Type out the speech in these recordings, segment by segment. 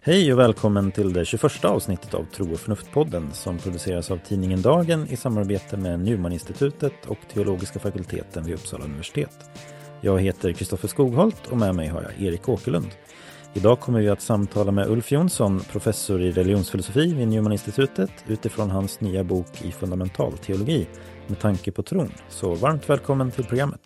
Hej och välkommen till det 21 avsnittet av Tro och förnuft-podden som produceras av tidningen Dagen i samarbete med Newman-institutet och teologiska fakulteten vid Uppsala universitet. Jag heter Kristoffer Skogholt och med mig har jag Erik Åkerlund. Idag kommer vi att samtala med Ulf Jonsson, professor i religionsfilosofi vid Newman-institutet utifrån hans nya bok i fundamentalteologi med tanke på tron. Så varmt välkommen till programmet.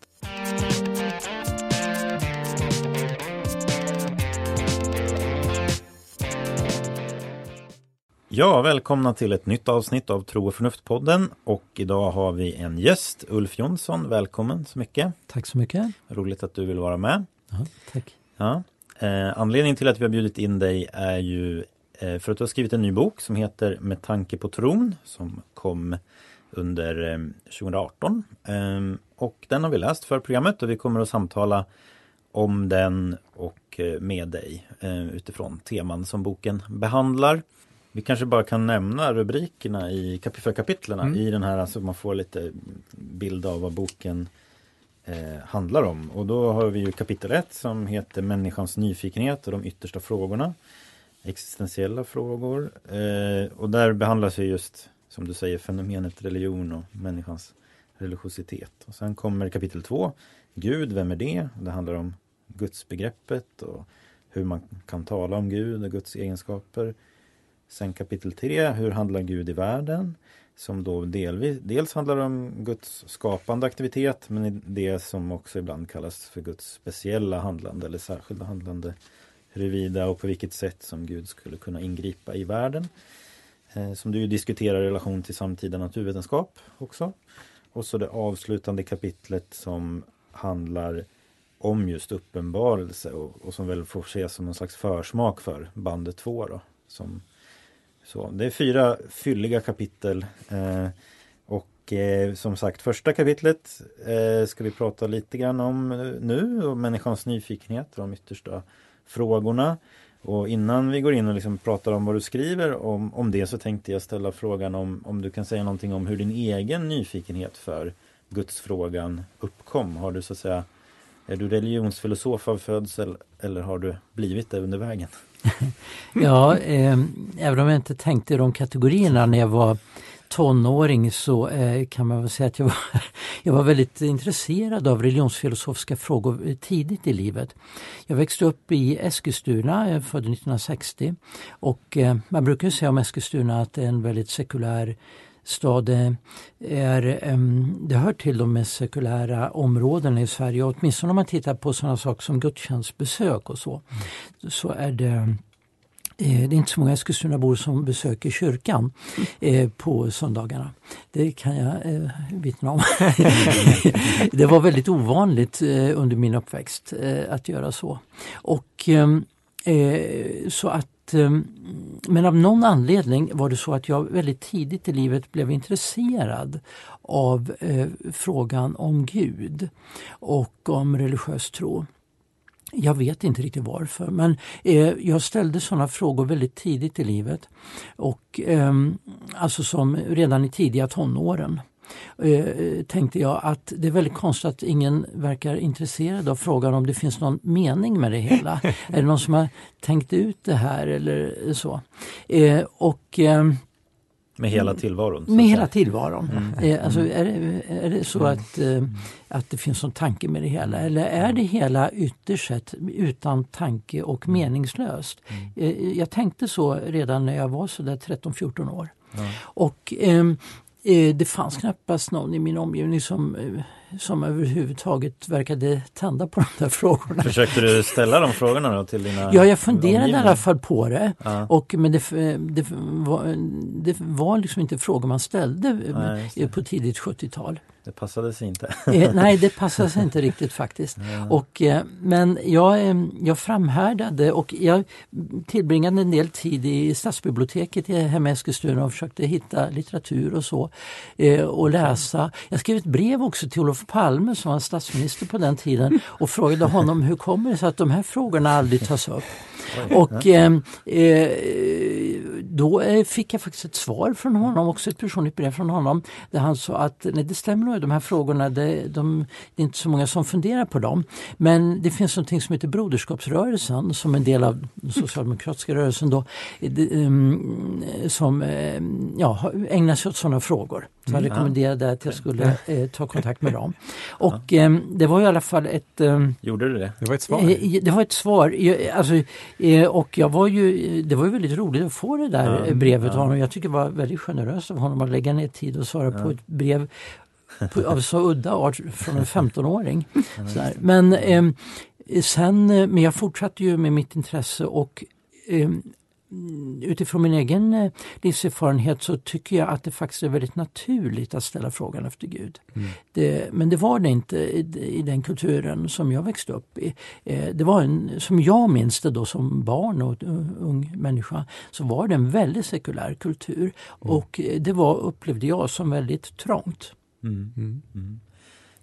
Ja, välkomna till ett nytt avsnitt av Tro och förnuft-podden. Och idag har vi en gäst, Ulf Jonsson. Välkommen så mycket. Tack så mycket. Roligt att du vill vara med. Ja, tack. Ja. Eh, anledningen till att vi har bjudit in dig är ju eh, för att du har skrivit en ny bok som heter Med tanke på tron som kom under eh, 2018. Ehm, och den har vi läst för programmet och vi kommer att samtala om den och eh, med dig eh, utifrån teman som boken behandlar. Vi kanske bara kan nämna rubrikerna i kap för kapitlerna Mm. i den här, så alltså man får lite bild av vad boken eh, handlar om. Och då har vi ju kapitel 1 som heter Människans nyfikenhet och de yttersta frågorna. Existentiella frågor. Eh, och där behandlas ju just, som du säger, fenomenet religion och människans religiositet. Och sen kommer kapitel 2, Gud, vem är det? Det handlar om gudsbegreppet och hur man kan tala om Gud och Guds egenskaper. Sen kapitel 3, hur handlar Gud i världen? Som då delvis, dels handlar om Guds skapande aktivitet men det som också ibland kallas för Guds speciella handlande eller särskilda handlande. Huruvida och på vilket sätt som Gud skulle kunna ingripa i världen. Eh, som du ju diskuterar i relation till samtida naturvetenskap också. Och så det avslutande kapitlet som handlar om just uppenbarelse och, och som väl får ses som någon slags försmak för bandet 2 då. Som, så, det är fyra fylliga kapitel. Eh, och eh, som sagt första kapitlet eh, ska vi prata lite grann om eh, nu och människans nyfikenhet och de yttersta frågorna. Och innan vi går in och liksom pratar om vad du skriver om, om det så tänkte jag ställa frågan om, om du kan säga någonting om hur din egen nyfikenhet för gudsfrågan uppkom. Har du så att säga är du religionsfilosof av födsel eller har du blivit det under vägen? Ja, eh, även om jag inte tänkte i de kategorierna när jag var tonåring så eh, kan man väl säga att jag var, jag var väldigt intresserad av religionsfilosofiska frågor tidigt i livet. Jag växte upp i Eskilstuna, jag är född 1960 och eh, man brukar ju säga om Eskilstuna att det är en väldigt sekulär stad. Det, är, em, det hör till de mest sekulära områdena i Sverige åtminstone om man tittar på sådana saker som gudstjänstbesök och så. Så är det eh, Eh, det är inte så många Eskilstunabor som besöker kyrkan eh, på söndagarna. Det kan jag eh, vittna om. det var väldigt ovanligt eh, under min uppväxt att göra så. Och ehm, så att ehm, men av någon anledning var det så att jag väldigt tidigt i livet blev intresserad av frågan om Gud och om religiös tro. Jag vet inte riktigt varför men eh, jag ställde sådana frågor väldigt tidigt i livet. Och ehm, Alltså som redan i tidiga tonåren. Eh, tänkte jag att det är väldigt konstigt att ingen verkar intresserad av frågan om det finns någon mening med det hela. är det någon som har tänkt ut det här eller så? Eh, och ehm, Med hela tillvaron? så med hela tillvaron. Eh, Alltså är, det, är det så att, eh, att det finns någon tanke med det hela eller är det hela ytterst sett utan tanke och meningslöst? Eh, Jag tänkte så redan när jag var så där 13-14 år. Och ehm, eh, det fanns knappast någon i min omgivning som, som överhuvudtaget verkade tända på de där frågorna. Försökte du ställa de frågorna då till dina Ja, jag funderade i omgivningar? alla fall på det. Ja. Och, men det, det, var, det var liksom inte frågor man ställde Nej, på tidigt 70-tal. Det passade sig inte. Eh, nej, det passade sig inte riktigt faktiskt. Och, eh, men jag, eh, jag framhärdade och jag tillbringade en del tid i stadsbiblioteket i hemma i Eskilstuna och försökte hitta litteratur och så. Och läsa. Jag skrev ett brev också till Olof Palme som var statsminister på den tiden och frågade honom hur kommer det sig att de här frågorna aldrig tas upp. Och eh, eh, då eh, fick jag faktiskt ett svar från honom, också ett personligt brev från honom, där han sa att nej, det stämmer nog, de här frågorna, det, de, det är inte så många som funderar på dem. Men det finns någonting som heter Broderskapsrörelsen som en del av den socialdemokratiska rörelsen då, um, som um, ja, ägnar sig åt sådana frågor. Så jag mm. rekommenderade att jag skulle eh, ta kontakt med dem. Och eh, det var i alla fall ett... Eh, Gjorde du det? Det var ett svar? Eh, det var ett svar. Alltså, eh, och jag var ju, det var ju väldigt roligt att få det där ja, brevet av honom. Jag tycker det var väldigt generöst av honom att lägga ner tid och svara på ett brev på, av så udda art från en 15-åring. Men ehm, sen, eh, men jag fortsatte ju med mitt intresse och ehm, utifrån min egen eh, livserfarenhet så tycker jag att det faktiskt är väldigt naturligt att ställa frågan efter Gud. Mm. Det, men det var det inte i, i, den kulturen som jag växte upp i. Eh, det var en, som jag minns det då som barn och ung människa, så var det en väldigt sekulär kultur. Mm. Och eh, det var, upplevde jag, som väldigt trångt. Mm.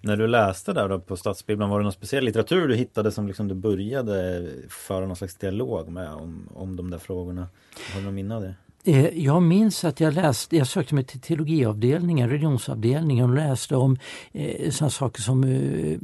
När du läste där då på Stadsbibblan, var det någon speciell litteratur du hittade som liksom du började föra någon slags dialog med om, om de där frågorna? Har du någon minne av det? Eh, jag minns att jag läste, jag sökte mig till teologiavdelningen, religionsavdelningen och läste om eh, sådana saker som eh,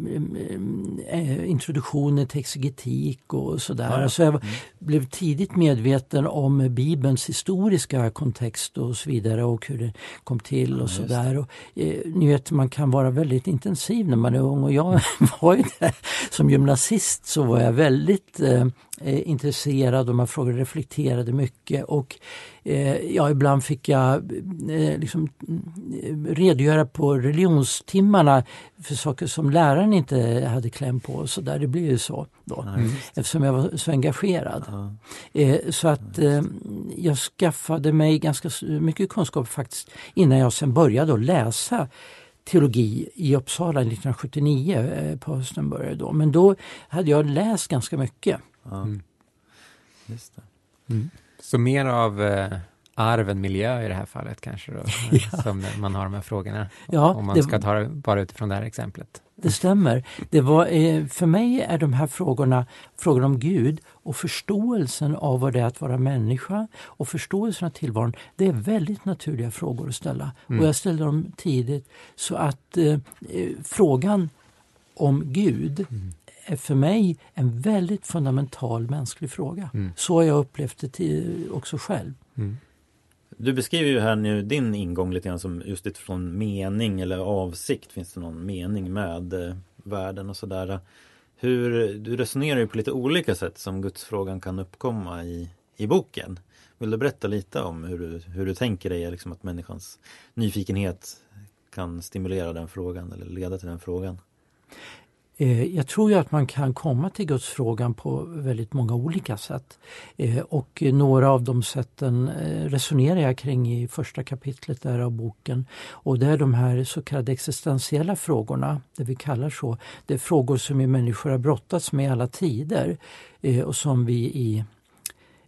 eh, introduktionen till exegetik och sådär. Ja, ja. Så jag mm. blev tidigt medveten om Bibelns historiska kontext och så vidare och hur det kom till och ja, sådär. Eh, ni vet, man kan vara väldigt intensiv när man är ung och jag var ju det. Som gymnasist så var jag väldigt eh, eh, intresserad och man frågade reflekterade mycket och eh, ja, ibland fick jag eh, liksom, mm, redogöra på religionstimmarna för saker som läraren inte hade kläm på. Så där. Det blir ju så då mm. eftersom jag var så engagerad. Eh, så att eh, jag skaffade mig ganska mycket kunskap faktiskt innan jag sen började att läsa teologi i Uppsala 1979 eh, på hösten började då. Men då hade jag läst ganska mycket. Mm. Just mm. Så mer av eh, arv än miljö i det här fallet kanske då, ja. som man har de här frågorna. Ja, om man det, ska ta det bara utifrån det här exemplet. Det stämmer. Det var, eh, för mig är de här frågorna frågor om Gud och förståelsen av vad det är att vara människa och förståelsen av tillvaron. Det är väldigt naturliga frågor att ställa. Mm. Och jag ställde dem tidigt så att eh, eh frågan om Gud mm är för mig en väldigt fundamental mänsklig fråga. Mm. Så har jag upplevt det till, också själv. Mm. Du beskriver ju här nu din ingång lite grann som just utifrån mening eller avsikt. Finns det någon mening med eh, världen och sådär? Hur, du resonerar ju på lite olika sätt som gudsfrågan kan uppkomma i, i boken. Vill du berätta lite om hur du, hur du tänker dig liksom att människans nyfikenhet kan stimulera den frågan eller leda till den frågan? Eh, jag tror ju att man kan komma till gudsfrågan på väldigt många olika sätt. Eh, och några av de sätten eh, resonerar jag kring i första kapitlet där av boken. Och det är de här så kallade existentiella frågorna, det vi kallar så. Det är frågor som vi människor har brottats med i alla tider och som vi i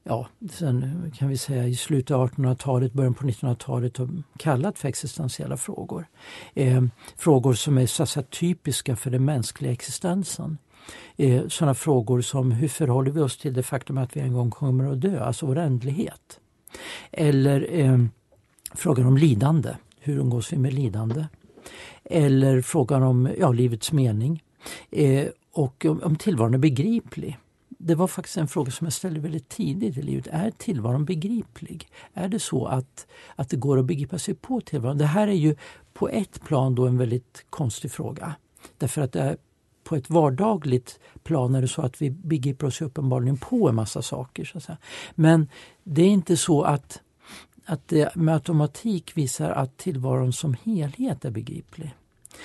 ja, sen kan vi säga i slutet av 1800-talet, början på 1900-talet har kallat för existentiella frågor. Eh, frågor som är så att säga, typiska för den mänskliga existensen. Eh, sådana frågor som hur förhåller vi oss till det faktum att vi en gång kommer att dö, alltså vår ändlighet. Eller eh, frågan om lidande, hur umgås vi med lidande? Eller frågan om ja, livets mening. Eh, och om, om tillvaron är begriplig det var faktiskt en fråga som jag ställde väldigt tidigt i livet. Är tillvaron begriplig? Är det så att, att det går att begripa sig på tillvaron? Det här är ju på ett plan då en väldigt konstig fråga. Därför att det är på ett vardagligt plan är det så att vi begriper oss uppenbarligen på en massa saker. Så att säga. Men det är inte så att, att det med automatik visar att tillvaron som helhet är begriplig.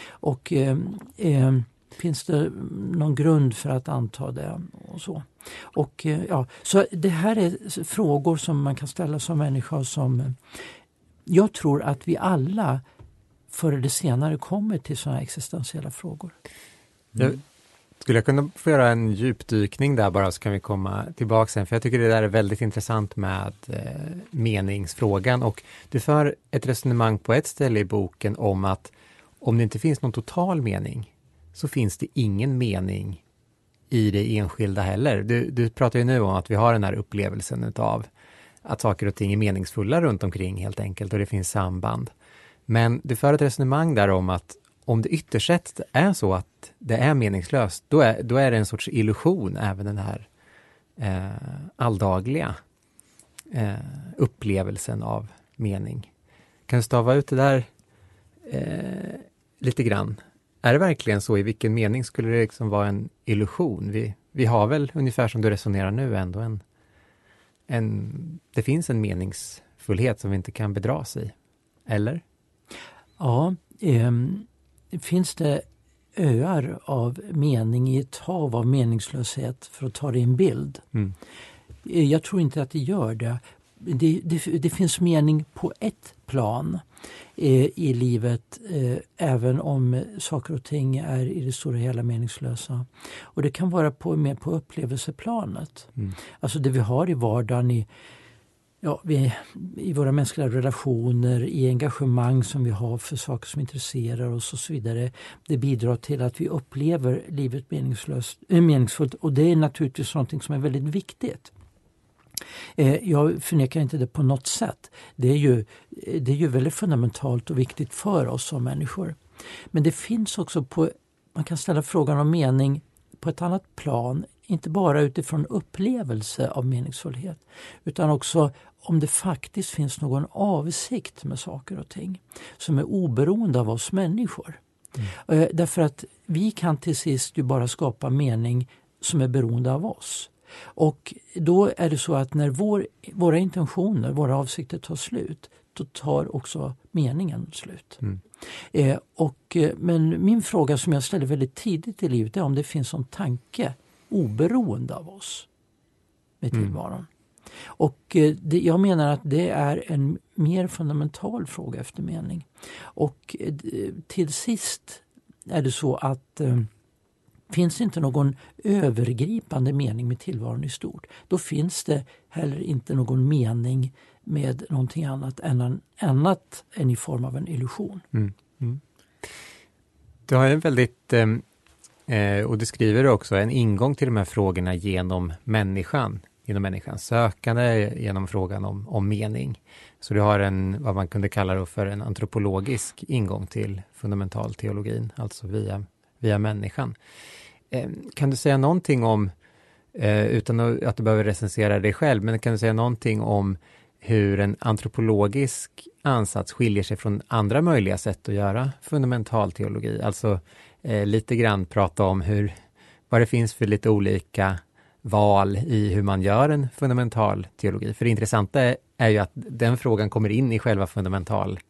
Och eh, eh, Finns det någon grund för att anta det? och så. Och, eh, ja, så det här är frågor som man kan ställa som människa som eh, jag tror att vi alla förr eller senare kommer till sådana existentiella frågor. Mm. Jag, skulle jag kunna få göra en djupdykning där bara så kan vi komma tillbaka sen, för jag tycker det där är väldigt intressant med eh, meningsfrågan och du för ett resonemang på ett ställe i boken om att om det inte finns någon total mening så finns det ingen mening i det enskilda heller. Du, du pratar ju nu om att vi har den här upplevelsen utav att saker och ting är meningsfulla runt omkring helt enkelt och det finns samband. Men du för ett resonemang där om att om det ytterst sett är så att det är meningslöst, då är, då är det en sorts illusion, även den här eh, alldagliga eh, upplevelsen av mening. Kan du stava ut det där eh, lite grann? Är det verkligen så? I vilken mening skulle det liksom vara en illusion? Vi, vi har väl, ungefär som du resonerar nu, ändå en, en... Det finns en meningsfullhet som vi inte kan bedras i. Eller? Ja, eh, finns det öar av mening i ett hav av meningslöshet, för att ta det i en bild. Mm. Eh, jag tror inte att det gör det. Det, det, det finns mening på ett plan eh, i livet eh, även om saker och ting är i det stora hela meningslösa. Och det kan vara på, mer på upplevelseplanet. Mm. Alltså det vi har i vardagen i ja, vi, i våra mänskliga relationer, i engagemang som vi har för saker som intresserar oss och så vidare. Det bidrar till att vi upplever livet meningslöst, äh, meningsfullt och det är naturligtvis någonting som är väldigt viktigt. Eh, jag förnekar inte det på något sätt. Det är, ju, det är ju väldigt fundamentalt och viktigt för oss som människor. Men det finns också på, man kan ställa frågan om mening på ett annat plan, inte bara utifrån upplevelse av meningsfullhet utan också om det faktiskt finns någon avsikt med saker och ting som är oberoende av oss människor. Mm. Därför att vi kan till sist ju bara skapa mening som är beroende av oss. Och då är det så att när vår, våra intentioner, våra avsikter tar slut, då tar också meningen slut. Mm. Eh, och, eh, men min fråga som jag ställde väldigt tidigt i livet är om det finns en tanke oberoende av oss med mm. tillvaron. Mm. Och eh, det, jag menar att det är en mer fundamental fråga efter mening. Och eh, till sist är det så att eh, finns inte någon övergripande mening med tillvaron i stort, då finns det heller inte någon mening med någonting annat än, en, annat än i form av en illusion. Mm. Mm. Du har en väldigt, ehm, eh, och du skriver också, en ingång till de här frågorna genom människan genom människans sökande, genom frågan om, om mening. Så du har en, vad man kunde kalla för en antropologisk ingång till fundamentalteologin, alltså via, via människan. Eh, kan du säga någonting om, eh, utan att du behöver recensera dig själv, men kan du säga någonting om hur en antropologisk ansats skiljer sig från andra möjliga sätt att göra fundamental teologi? Alltså eh, lite grann prata om hur, vad det finns för lite olika val i hur man gör en fundamental teologi. För det intressanta är ju att den frågan kommer in i själva fundamental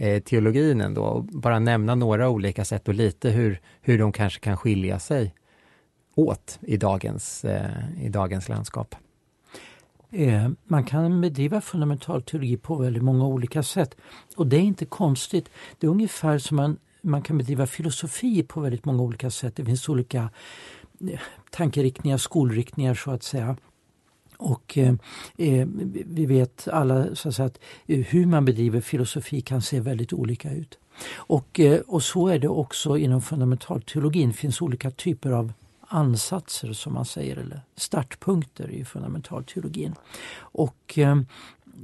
eh, teologin ändå. Och bara nämna några olika sätt och lite hur, hur de kanske kan skilja sig åt i dagens, eh, i dagens landskap. Eh, man kan bedriva fundamental teologi på väldigt många olika sätt. Och det är inte konstigt. Det är ungefär som man, man kan bedriva filosofi på väldigt många olika sätt. Det finns olika eh, tankeriktningar, skolriktningar så att säga. Och eh, eh, vi vet alla så att, säga, att eh, hur man bedriver filosofi kan se väldigt olika ut. Och, eh, och så är det också inom fundamentalteologin. Det finns olika typer av ansatser som man säger, eller startpunkter i fundamentalteologin. Och eh,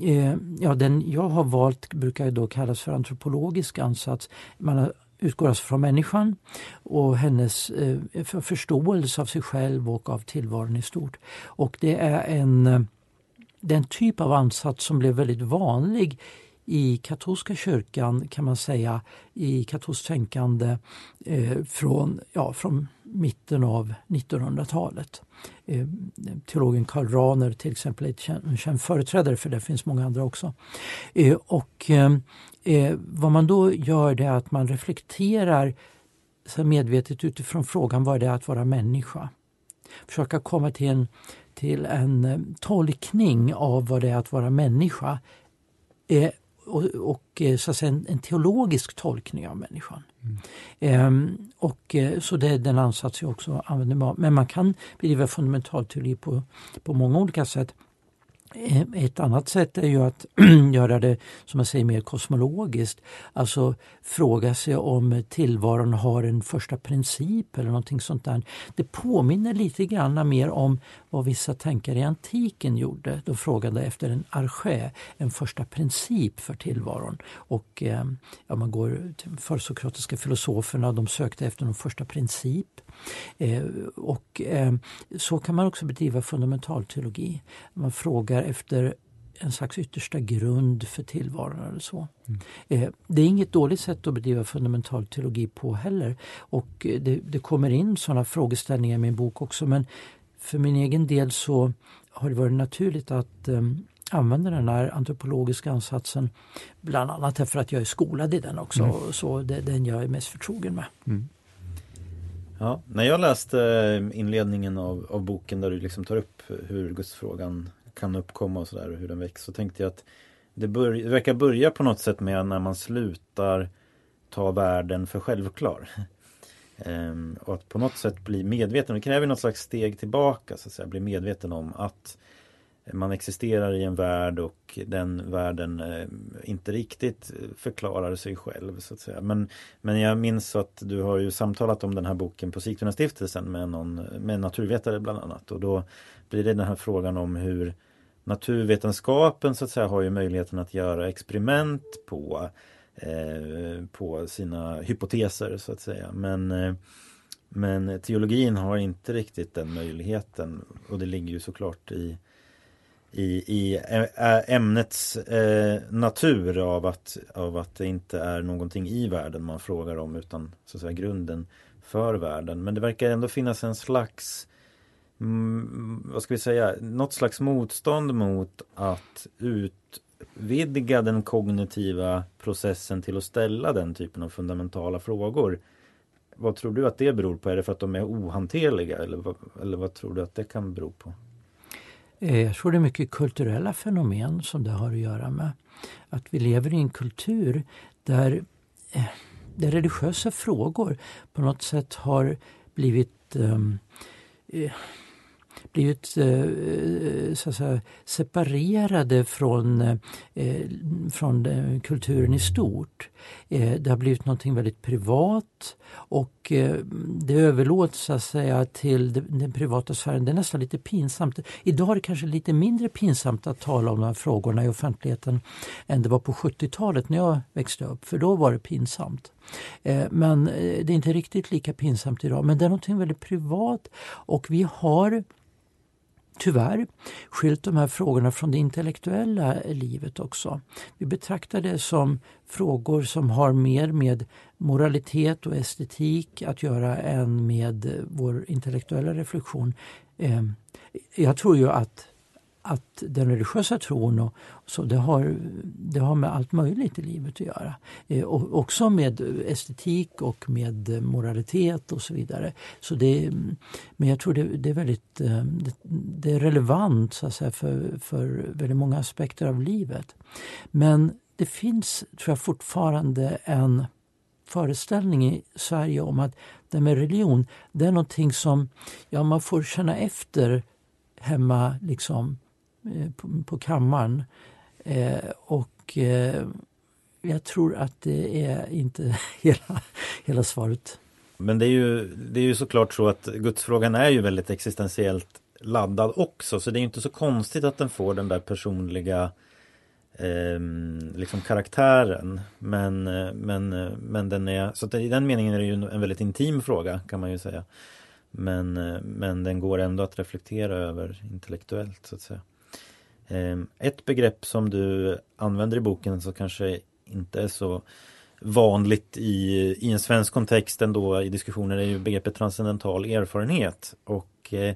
eh ja, den jag har valt brukar då kallas för antropologisk ansats. Man har utgår alltså från människan och hennes eh, förståelse av sig själv och av tillvaron i stort. Och det är en eh, den typ av ansats som blev väldigt vanlig i katolska kyrkan kan man säga, i katolskt tänkande eh, från, ja, från mitten av 1900-talet. Eh, teologen Karl Rahner till exempel är en känd företrädare för det, finns många andra också. Eh, och eh, eh, vad man då gör det är att man reflekterar så medvetet utifrån frågan vad det är att vara människa. Försöka komma till en, till en eh, tolkning av vad det är att vara människa eh, och, och eh, så att säga, en, en, teologisk tolkning av människan. Mm. Ehm, och, eh, så det är den ansats jag också använder mig av. Men man kan bedriva fundamentalteologi på, på många olika sätt. Eh, ett annat sätt är ju att göra det som jag säger mer kosmologiskt. Alltså fråga sig om tillvaron har en första princip eller någonting sånt där. Det påminner lite grann mer om vad vissa tänkare i antiken gjorde. De frågade efter en arché, en första princip för tillvaron. Och eh, ja, man går till försokratiska filosoferna, de sökte efter en första princip. Eh, och eh, så kan man också bedriva fundamentalteologi. Man frågar efter en slags yttersta grund för tillvaron. Eller så. Mm. Eh, det är inget dåligt sätt att bedriva fundamental teologi på heller. Och det, det kommer in sådana frågeställningar i min bok också men för min egen del så har det varit naturligt att um, använda den här antropologiska ansatsen. Bland annat därför att jag är skolad i den också. Mm. Så det är den jag är mest förtrogen med. Mm. Ja, när jag läste eh, inledningen av, av boken där du liksom tar upp hur gudsfrågan kan uppkomma och sådär och hur den väcks så tänkte jag att det, bör, det verkar börja på något sätt med när man slutar ta världen för självklar. ehm, och att på något sätt bli medveten, det kräver något slags steg tillbaka så att säga, bli medveten om att man existerar i en värld och den världen eh, inte riktigt förklarar sig själv så att säga. Men, men jag minns att du har ju samtalat om den här boken på Sigtuna stiftelsen med, någon, med en naturvetare bland annat och då blir det den här frågan om hur naturvetenskapen så att säga har ju möjligheten att göra experiment på eh, på sina hypoteser så att säga. Men eh, men teologin har inte riktigt den möjligheten och det ligger ju såklart i i, i ämnets eh, natur av att, av att det inte är någonting i världen man frågar om utan så att säga grunden för världen. Men det verkar ändå finnas en slags mm, vad ska vi säga, något slags motstånd mot att utvidga den kognitiva processen till att ställa den typen av fundamentala frågor. Vad tror du att det beror på? Är det för att de är ohanterliga eller vad, eller vad tror du att det kan bero på? Eh, jag tror det är mycket kulturella fenomen som det har att göra med. Att vi lever i en kultur där, eh, där religiösa frågor på något sätt har blivit um, blivit eh, eh, så att säga, separerade från, eh, eh från eh, kulturen i stort. Eh, det har blivit någonting väldigt privat och det överlåts så att säga till den privata sfären. Det är nästan lite pinsamt. Idag är det kanske lite mindre pinsamt att tala om de här frågorna i offentligheten än det var på 70-talet när jag växte upp, för då var det pinsamt. Men det är inte riktigt lika pinsamt idag. Men det är någonting väldigt privat och vi har tyvärr skilt de här frågorna från det intellektuella livet också. Vi betraktar det som frågor som har mer med moralitet och estetik att göra än med vår intellektuella reflektion. Ehm, jag tror ju att att den religiösa tron och så, det, har, det har med allt möjligt i livet att göra. Eh, och också med estetik och med moralitet och så vidare. Så det, men jag tror det, det är väldigt eh, det, det, är relevant så att säga, för, för väldigt många aspekter av livet. Men det finns tror jag fortfarande en föreställning i Sverige om att det med religion, det är någonting som ja, man får känna efter hemma liksom Eh, på, på kammaren. Eh, och eh, jag tror att det är inte hela, hela svaret. Men det är, ju, det är ju såklart så att gudsfrågan är ju väldigt existentiellt laddad också. Så det är inte så konstigt att den får den där personliga eh, liksom karaktären. Men, men, men den är, så i den meningen är det ju en väldigt intim fråga kan man ju säga. Men, men den går ändå att reflektera över intellektuellt så att säga. Ehm, ett begrepp som du använder i boken som kanske inte är så vanligt i, i en svensk kontext ändå i diskussioner är ju begreppet transcendental erfarenhet. Och eh,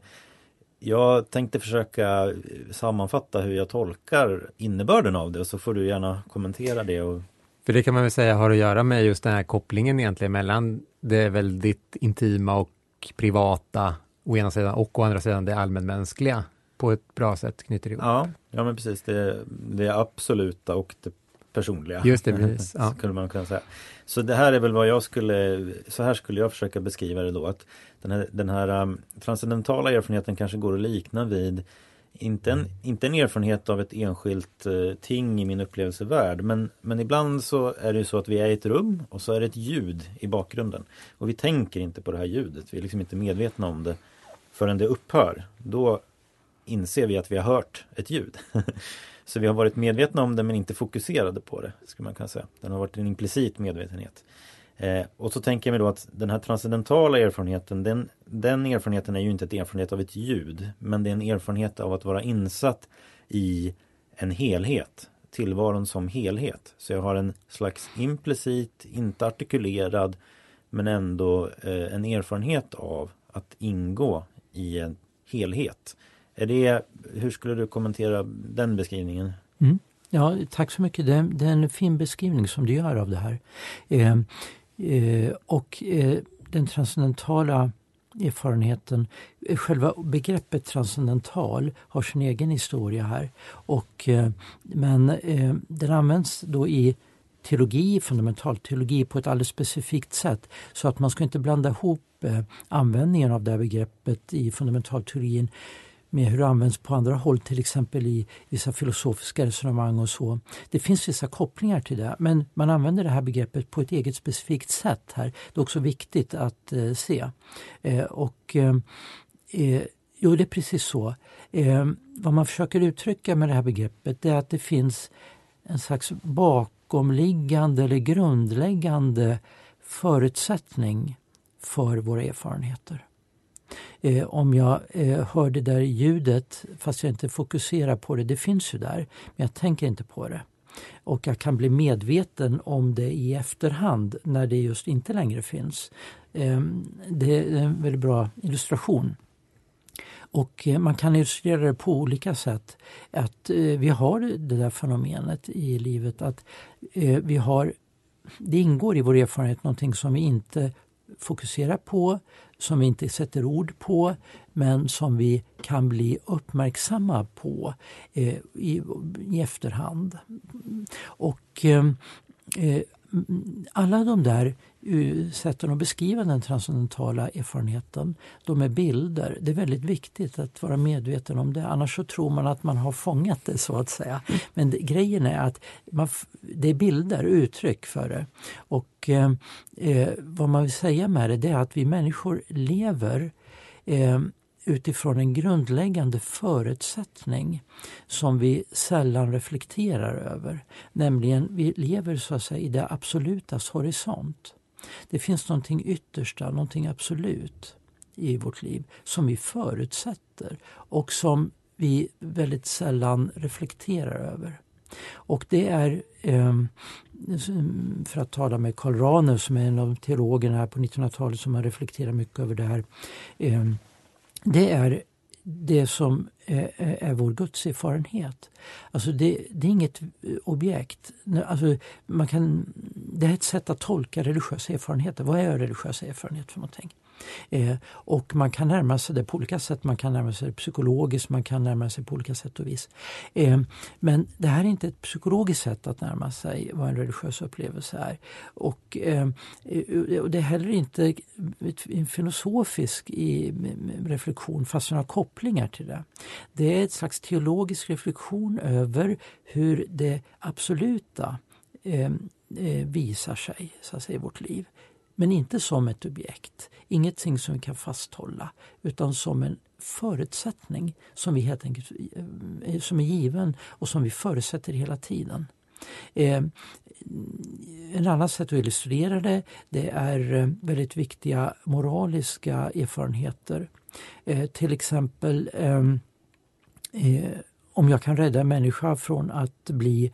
jag tänkte försöka sammanfatta hur jag tolkar innebörden av det och så får du gärna kommentera det. Och... För det kan man väl säga har att göra med just den här kopplingen egentligen mellan det väldigt intima och privata å ena sidan och å andra sidan det allmänmänskliga på ett bra sätt knyter ihop. Ja, ja men precis. Det, det absoluta och det personliga. Just det, precis. Ja. Skulle man kunna säga. Så det här är väl vad jag skulle, så här skulle jag försöka beskriva det då. Att den här, den här um, transcendentala erfarenheten kanske går att likna vid inte en, inte en erfarenhet av ett enskilt eh, ting i min upplevelsevärld men, men ibland så är det så att vi är i ett rum och så är det ett ljud i bakgrunden. Och vi tänker inte på det här ljudet, vi är liksom inte medvetna om det förrän det upphör. Då inser vi att vi har hört ett ljud. så vi har varit medvetna om det men inte fokuserade på det, skulle man kunna säga. Den har varit en implicit medvetenhet. Eh, och så tänker jag mig då att den här transcendentala erfarenheten, den, den erfarenheten är ju inte ett erfarenhet av ett ljud, men det är en erfarenhet av att vara insatt i en helhet, tillvaron som helhet. Så jag har en slags implicit, inte artikulerad, men ändå eh, en erfarenhet av att ingå i en helhet. Är det, hur skulle du kommentera den beskrivningen? Mm. Ja, tack så mycket. Det är, det är, en fin beskrivning som du gör av det här. Eh, Eh, och eh, den transcendentala erfarenheten, eh, själva begreppet transcendental har sin egen historia här. Och, eh, men eh, den används då i teologi, fundamental teologi på ett alldeles specifikt sätt. Så att man ska inte blanda ihop användningen av det här begreppet i fundamentalteologin med hur det används på andra håll, till exempel i vissa filosofiska resonemang och så. Det finns vissa kopplingar till det, men man använder det här begreppet på ett eget specifikt sätt här. Det är också viktigt att eh, se. Eh, och eh, eh Jo, det är precis så. Eh, vad man försöker uttrycka med det här begreppet är att det finns en slags bakomliggande eller grundläggande förutsättning för våra erfarenheter eh, om jag eh, hör det där ljudet fast jag inte fokuserar på det, det finns ju där, men jag tänker inte på det. Och jag kan bli medveten om det i efterhand när det just inte längre finns. Eh, det är en väldigt bra illustration. Och eh, man kan illustrera det på olika sätt. Att eh, vi har det där fenomenet i livet att eh, vi har det ingår i vår erfarenhet någonting som vi inte fokuserar på, som vi inte sätter ord på men som vi kan bli uppmärksamma på eh, i, i efterhand. Och eh, eh alla de där Eh, sätten att beskriva den transcendentala erfarenheten, de är bilder. Det är väldigt viktigt att vara medveten om det, annars så tror man att man har fångat det så att säga. Men det, grejen är att man, det är bilder, uttryck för det. Och eh, eh, vad man vill säga med det, det är att vi människor lever eh, utifrån en grundläggande förutsättning som vi sällan reflekterar över. Nämligen, vi lever så att säga i det absolutas horisont. Det finns någonting yttersta, någonting absolut i vårt liv som vi förutsätter och som vi väldigt sällan reflekterar över. Och det är, ehm, för att tala med Karl Rahner som är en av teologerna här på 1900-talet som har reflekterat mycket över det här ehm, det är det som Eh, eh, är, vår gudserfarenhet. Alltså det, det, är inget eh, objekt. Alltså man kan, det är ett sätt att tolka religiösa erfarenheter. Vad är religiös erfarenhet för någonting? Eh, och man kan närma sig det på olika sätt. Man kan närma sig det psykologiskt, man kan närma sig på olika sätt och vis. Eh, men det här är inte ett psykologiskt sätt att närma sig vad en religiös upplevelse är. Och, eh, och det är heller inte en filosofisk i, reflektion fast har kopplingar till det. Det är ett slags teologisk reflektion över hur det absoluta ehm, eh, visar sig så att säga, i vårt liv. Men inte som ett objekt, ingenting som vi kan fasthålla utan som en förutsättning som vi helt enkelt eh, som är given och som vi förutsätter hela tiden. Eh, en annan sätt att illustrera det, det är eh, väldigt viktiga moraliska erfarenheter. Eh, till exempel eh, eh, om jag kan rädda en människa från att bli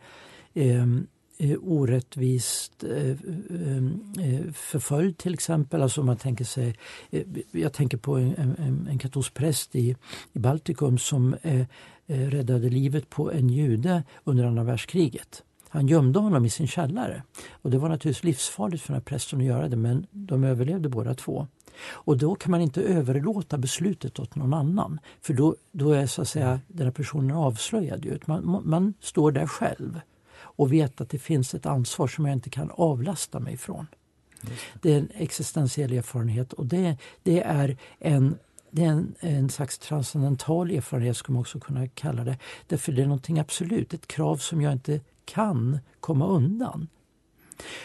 ehm, eh, orättvist eh, ehm, eh, förföljd till exempel. Alltså man tänker sig, eh, jag tänker på en, en, en katolsk präst i, i Baltikum som eh, eh, räddade livet på en jude under andra världskriget. Han gömde honom i sin källare. Och det var naturligtvis livsfarligt för den här prästen att göra det men de överlevde båda två. Och då kan man inte överlåta beslutet åt någon annan. För då, då är så att säga den här personen avslöjad. Man, man står där själv och vet att det finns ett ansvar som jag inte kan avlasta mig från. Det. det är en existentiell erfarenhet och det, det är en det är en, en slags transcendental erfarenhet skulle man också kunna kalla det. Därför det är någonting absolut, ett krav som jag inte kan komma undan.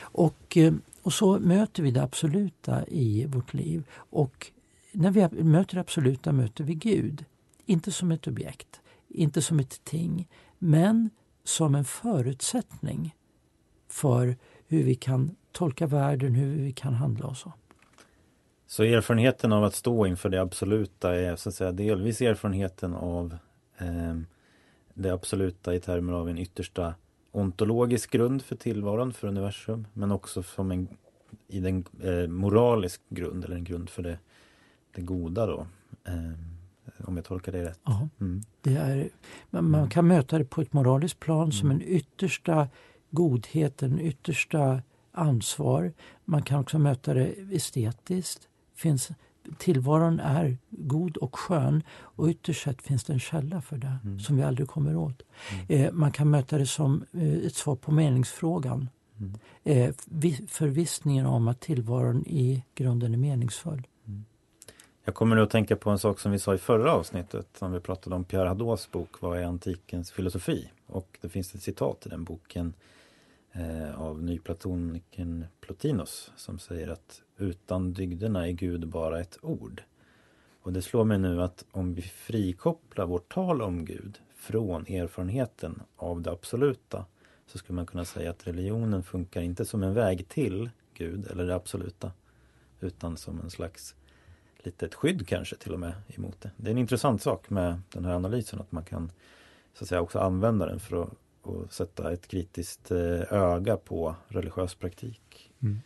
Och, eh, och så möter vi det absoluta i vårt liv. Och när vi möter det absoluta möter vi Gud. Inte som ett objekt, inte som ett ting, men som en förutsättning för hur vi kan tolka världen, hur vi kan handla och så. Så erfarenheten av att stå inför det absoluta är så att säga delvis erfarenheten av eh, det absoluta i termer av en yttersta ontologisk grund för tillvaron, för universum, men också som en i den eh, moralisk grund eller en grund för det, det goda då. Eh, om jag tolkar det rätt. Ja, mm. det är, man, man, kan möta det på ett moraliskt plan mm. som en yttersta godhet, en yttersta ansvar. Man kan också möta det estetiskt. Finns, tillvaron är god och skön och ytterst sett finns det en källa för det mm. som vi aldrig kommer åt. Mm. Eh, man kan möta det som eh, ett svar på meningsfrågan. Mm. Eh, förvissningen om att tillvaron i grunden är meningsfull. Mm. Jag kommer nu att tänka på en sak som vi sa i förra avsnittet när vi pratade om Pierre Hadot bok Vad är antikens filosofi? Och det finns ett citat i den boken Eh, av nyplatonikern Plotinos som säger att utan dygderna är Gud bara ett ord. Och det slår mig nu att om vi frikopplar vårt tal om Gud från erfarenheten av det absoluta så skulle man kunna säga att religionen funkar inte som en väg till Gud eller det absoluta utan som en slags litet skydd kanske till och med emot det. Det är en intressant sak med den här analysen att man kan så att säga också använda den för att och sätta ett kritiskt eh, öga på religiös praktik. Mm.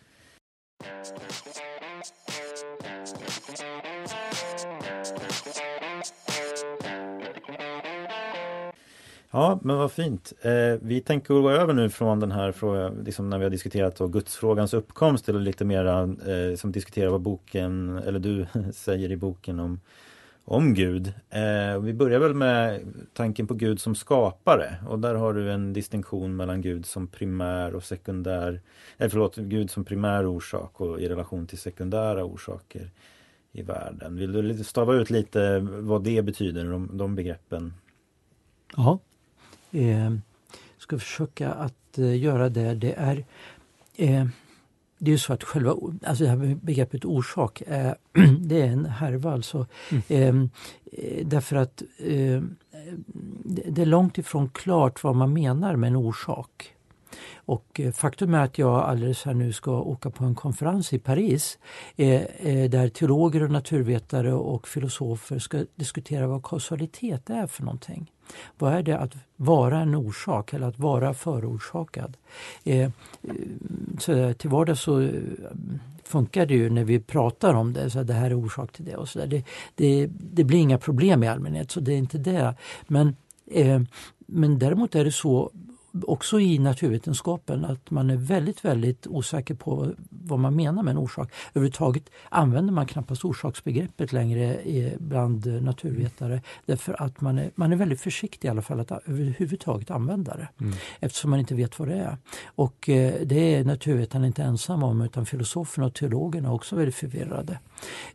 Ja, men vad fint. Eh, vi tänker gå över nu från den här frågan, liksom när vi har diskuterat då gudsfrågans uppkomst till lite mera eh, som diskuterar vad boken, eller du säger i boken om om Gud. Eh, vi börjar väl med tanken på Gud som skapare och där har du en distinktion mellan Gud som primär och sekundär, eh, förlåt, Gud som primär orsak och i relation till sekundära orsaker i världen. Vill du stava ut lite vad det betyder, de, de begreppen? Ja, eh, ska försöka att eh, göra det. Det är eh, det är så att själva alltså det här begreppet orsak är, det är en härva. Alltså. Mm. Ehm, eh, därför att eh, det är långt ifrån klart vad man menar med en orsak. Och eh, faktum är att jag alldeles här nu ska åka på en konferens i Paris eh, eh, där teologer och naturvetare och filosofer ska diskutera vad kausalitet är för någonting. Vad är det att vara en orsak eller att vara förorsakad? Eh, eh så till vardags så eh, funkar det ju när vi pratar om det, så det här är orsak till det och så det, det, det, blir inga problem i allmänhet, så det är inte det. Men, eh, men däremot är det så också i naturvetenskapen att man är väldigt, väldigt osäker på vad man menar med en orsak. Överhuvudtaget använder man knappast orsaksbegreppet längre bland naturvetare därför att man är, man är väldigt försiktig i alla fall att överhuvudtaget använda det mm. eftersom man inte vet vad det är. Och eh, det är naturvetarna inte ensamma om utan filosoferna och teologerna är också väldigt förvirrade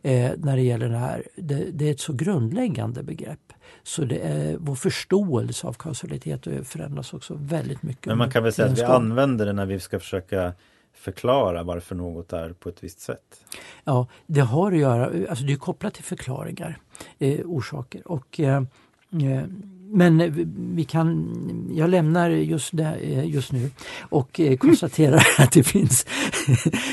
eh, när det gäller det här. Det, det, är ett så grundläggande begrepp. Så det är, vår förståelse av kausalitet förändras också väldigt mycket. Men man kan väl säga att vi använder det när vi ska försöka förklara varför något är på ett visst sätt? Ja, det har att göra, alltså det är kopplat till förklaringar, eh, orsaker. Och, eh, eh men vi kan, jag lämnar just, det, eh, just nu och eh, konstaterar att det finns,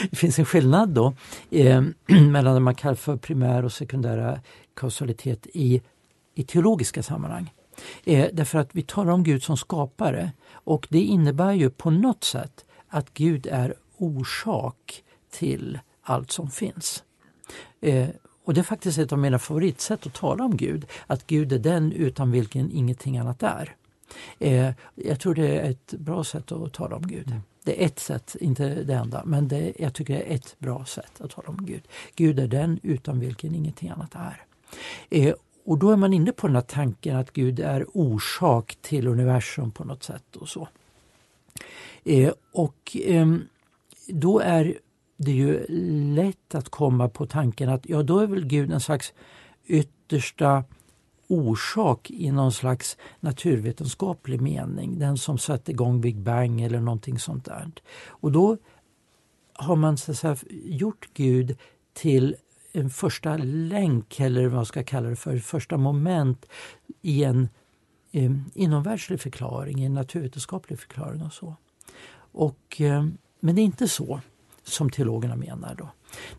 det finns en skillnad då eh, mellan det man kallar för primär och sekundära kausalitet i i teologiska sammanhang. Eh, därför att vi talar om Gud som skapare och det innebär ju på något sätt att Gud är orsak till allt som finns. Eh, och det är faktiskt ett av mina favoritsätt att tala om Gud, att Gud är den utan vilken ingenting annat är. Eh, jag tror det är ett bra sätt att tala om Gud. Mm. Det är ett sätt, inte det enda, men det, jag tycker det är ett bra sätt att tala om Gud. Gud är den utan vilken ingenting annat är. Eh, och då är man inne på den här tanken att Gud är orsak till universum på något sätt och så. Eh, och eh, då är det ju lätt att komma på tanken att ja, då är väl Gud en slags yttersta orsak i någon slags naturvetenskaplig mening. Den som satte igång Big Bang eller någonting sånt där. Och då har man så att säga, gjort Gud till en första länk eller vad man ska kalla det för, första moment i en eh, inomvärldslig förklaring, en naturvetenskaplig förklaring och så. Och, eh, men det är inte så som teologerna menar då,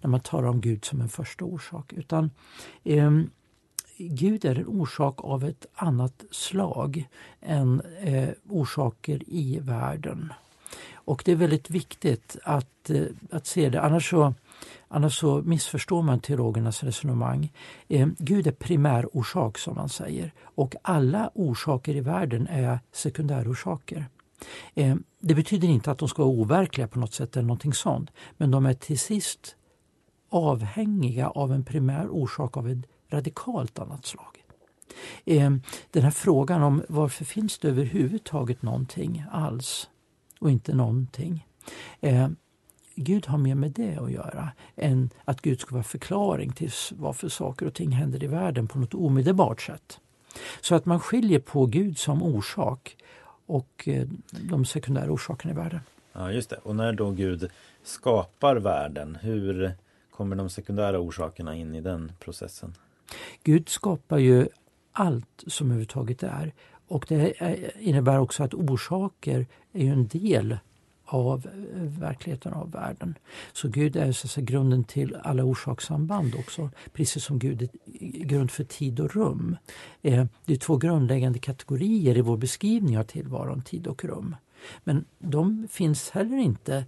när man talar om Gud som en första orsak. Utan eh, Gud är en orsak av ett annat slag än eh, orsaker i världen. Och det är väldigt viktigt att, eh, att se det, annars så, annars så missförstår man teologernas resonemang. Eh, Gud är primärorsak som man säger och alla orsaker i världen är sekundärorsaker. Eh, det betyder inte att de ska vara overkliga på något sätt eller någonting sånt. Men de är till sist avhängiga av en primär orsak av ett radikalt annat slag. Eh, den här frågan om varför finns det överhuvudtaget någonting alls och inte någonting. Eh, Eh, Gud har mer med det att göra än att Gud ska vara förklaring till varför saker och ting händer i världen på något omedelbart sätt. Så att man skiljer på Gud som orsak och eh, de sekundära orsakerna i världen. Ja, just det. Och när då Gud skapar världen, hur kommer de sekundära orsakerna in i den processen? Gud skapar ju allt som överhuvudtaget är. Och det innebär också att orsaker är en del av eh, verkligheten av världen. Så Gud är så säga, grunden till alla orsakssamband också. Precis som Gud är grund för tid och rum. Eh, det är två grundläggande kategorier i vår beskrivning av tillvaron, tid och rum. Men de finns heller inte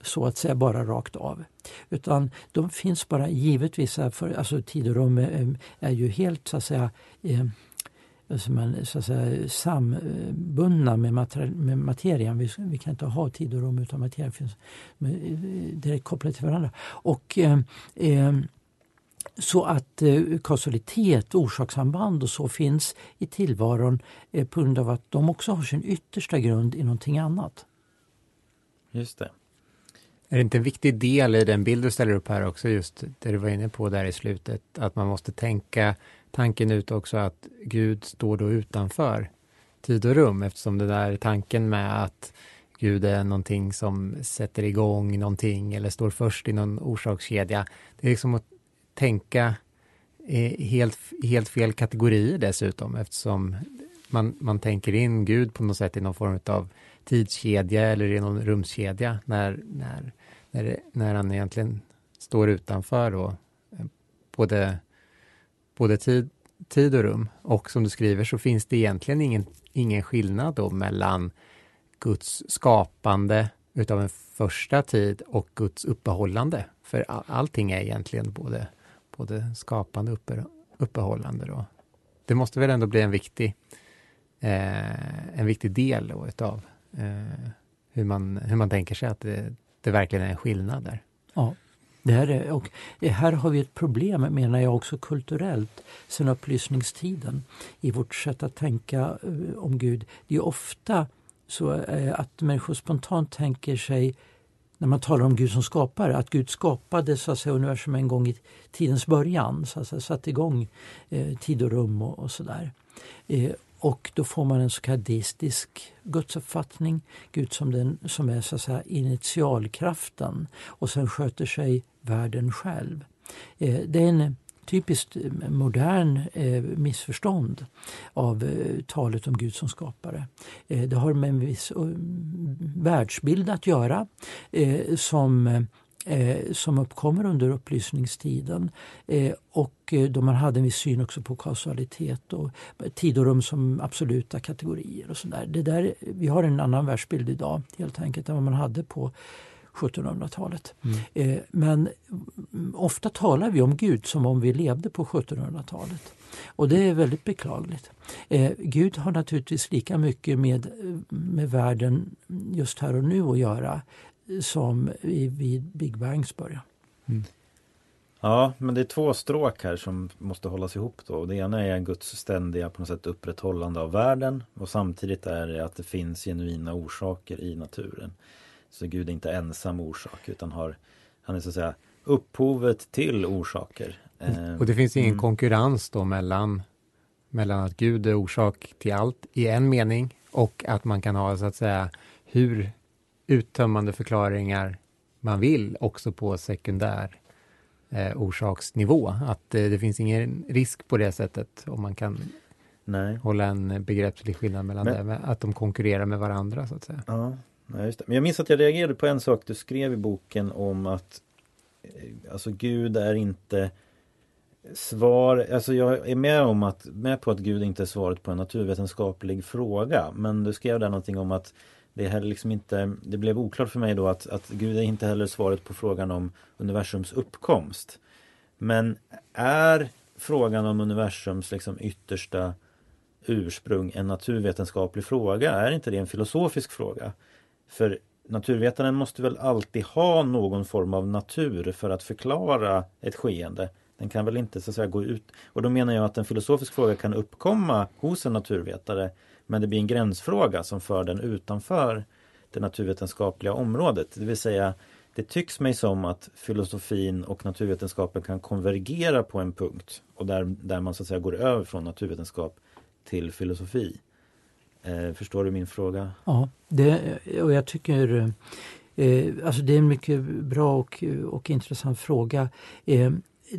så att säga bara rakt av. Utan de finns bara givetvis, för, alltså tid och rum är, är ju helt så att säga eh, som är så att säga, sambundna med, med materian. Vi, vi, kan inte ha tid och rum utan materian finns med, direkt kopplade till varandra. Och, eh, eh, så att eh, kausalitet, orsakssamband och så finns i tillvaron eh, på grund av att de också har sin yttersta grund i någonting annat. Just det. Är det inte en viktig del i den bild du ställer upp här också, just det du var inne på där i slutet, att man måste tänka tanken ut också att Gud står då utanför tid och rum eftersom det där tanken med att Gud är någonting som sätter igång någonting eller står först i någon orsakskedja. Det är liksom att tänka helt, helt fel kategorier dessutom eftersom man, man tänker in Gud på något sätt i någon form av tidskedja eller i någon rumskedja när, när, när, när han egentligen står utanför då, eh, både både tid, tid och rum. Och som du skriver så finns det egentligen ingen, ingen skillnad då mellan Guds skapande utav en första tid och Guds uppehållande. För allting är egentligen både, både skapande och uppe, uppehållande. Då. Det måste väl ändå bli en viktig, eh, en viktig del då utav eh, hur, man, hur man tänker sig att det, det verkligen är en skillnad där. Ja. Det här, är, och här har vi ett problem, menar jag, också kulturellt sen upplysningstiden i vårt sätt att tänka eh, om Gud. Det är ofta så eh, att människor spontant tänker sig när man talar om Gud som skapare, att Gud skapade så att säga, universum en gång i tidens början, så att säga, satte igång eh, tid och rum och, och sådär. Eh, och då får man en så kallad deistisk gudsuppfattning. Gud som, den, som är så att säga, initialkraften och sen sköter sig världen själv. Eh, det är en typiskt eh, modern eh, missförstånd av talet om Gud som skapare. Det har med en viss världsbild att göra som eh, som uppkommer under upplysningstiden. Eh, och eh, då man hade en viss syn också på kausalitet och tid och rum som absoluta kategorier. och sådär. Det där, Vi har en annan världsbild idag helt enkelt än vad man hade på 1700-talet. Mm. Eh, men ofta talar vi om Gud som om vi levde på 1700-talet. Och det är väldigt beklagligt. Eh, Gud har naturligtvis lika mycket med, med världen just här och nu att göra som vid Big Bangs början. Mm. Ja, men det är två stråk här som måste hållas ihop då. Det ena är Guds ständiga på något sätt upprätthållande av världen och samtidigt är det att det finns genuina orsaker i naturen. Så Gud är inte ensam orsak utan har, han är så att säga upphovet till orsaker Eh, Och det finns ingen mm. konkurrens då mellan, mellan att Gud är orsak till allt i en mening och att man kan ha så att säga hur uttömmande förklaringar man vill också på sekundär eh, orsaksnivå. Att eh, det finns ingen risk på det sättet om man kan Nej. hålla en begreppslig skillnad mellan Men- det, att de konkurrerar med varandra så att säga. Ja, just det. Men jag minns att jag reagerade på en sak du skrev i boken om att eh, Alltså Gud är inte svar, alltså jag är med om att, med på att Gud inte är svaret på en naturvetenskaplig fråga. Men du skrev där någonting om att det är liksom inte, det blev oklart för mig då att, att Gud är inte heller svaret på frågan om universums uppkomst. Men är frågan om universums liksom yttersta ursprung en naturvetenskaplig fråga? Är inte det en filosofisk fråga? För naturvetaren måste väl alltid ha någon form av natur för att förklara ett skeende. Den kan väl inte så att säga gå ut och då menar jag att en filosofisk fråga kan uppkomma hos en naturvetare men det blir en gränsfråga som för den utanför det naturvetenskapliga området. Det vill säga det tycks mig som att filosofin och naturvetenskapen kan konvergera på en punkt och där, där man så att säga går över från naturvetenskap till filosofi. Eh, förstår du min fråga? Ja, det, och jag tycker eh, alltså det är en mycket bra och, och intressant fråga. Eh, Eh,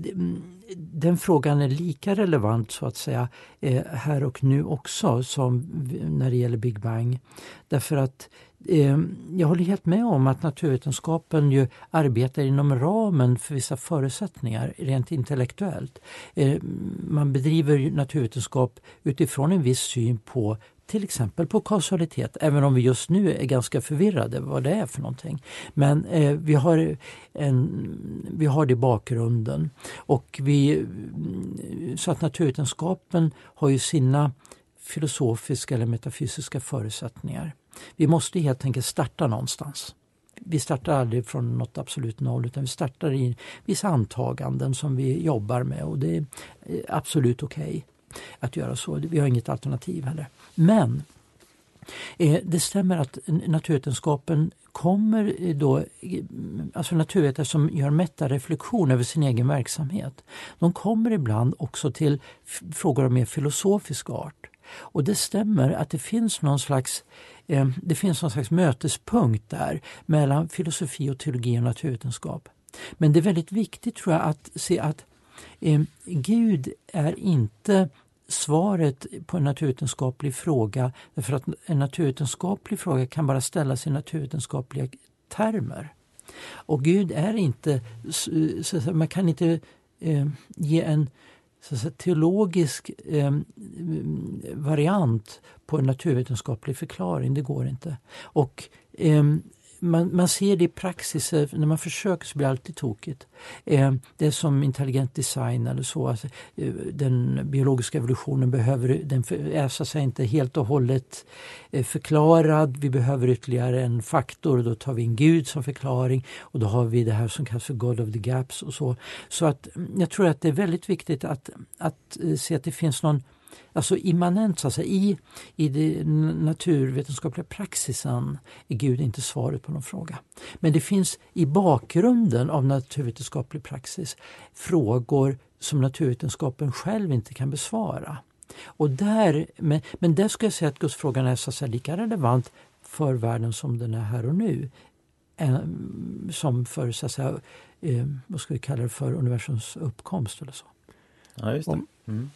den frågan är lika relevant så att säga eh, här och nu också som när det gäller Big Bang. Därför att eh, jag håller helt med om att naturvetenskapen ju arbetar inom ramen för vissa förutsättningar rent intellektuellt. Man bedriver naturvetenskap utifrån en viss syn på till exempel på kausalitet, även om vi just nu är ganska förvirrade vad det är för någonting. Men eh, vi, har en, vi har det i bakgrunden. Och vi, mm, så att naturvetenskapen har ju sina filosofiska eller metafysiska förutsättningar. Vi måste helt enkelt starta någonstans. Vi startar aldrig från något absolut noll utan vi startar i vissa antaganden som vi jobbar med och det är eh, absolut okej okay att göra så. Vi har inget alternativ heller. Men eh, det stämmer att naturvetenskapen kommer eh, då, alltså naturvetare som gör metareflektion över sin egen verksamhet, de kommer ibland också till frågor av mer filosofisk art. Och det stämmer att det finns någon slags eh, det finns någon slags mötespunkt där mellan filosofi och teologi och naturvetenskap. Men det är väldigt viktigt tror jag att se att eh, Gud är inte svaret på en naturvetenskaplig fråga därför att en naturvetenskaplig fråga kan bara ställas i naturvetenskapliga termer. Och Gud är inte, så man kan inte eh, ge en så säga, teologisk eh, variant på en naturvetenskaplig förklaring, det går inte. Och eh, man, man ser det i praxis, eh, när man försöker så blir det alltid tokigt. Eh, det är som intelligent design eller så. Alltså, eh, den biologiska evolutionen behöver, den är så att säga inte helt och hållet förklarad. Vi behöver ytterligare en faktor och då tar vi in Gud som förklaring och då har vi det här som kallas för God of the Gaps och så. Så att mm, jag tror att det är väldigt viktigt att, att se att det finns någon Alltså immanent, så att säga, i, i den naturvetenskapliga praxisen är Gud inte svaret på någon fråga. Men det finns i bakgrunden av naturvetenskaplig praxis frågor som naturvetenskapen själv inte kan besvara. Och där, men, men där ska jag säga att gudsfrågan är så att säga, lika relevant för världen som den är här och nu. Som för, så att säga, eh, vad ska vi kalla det för, universums uppkomst eller så. Ja, just det. Mm.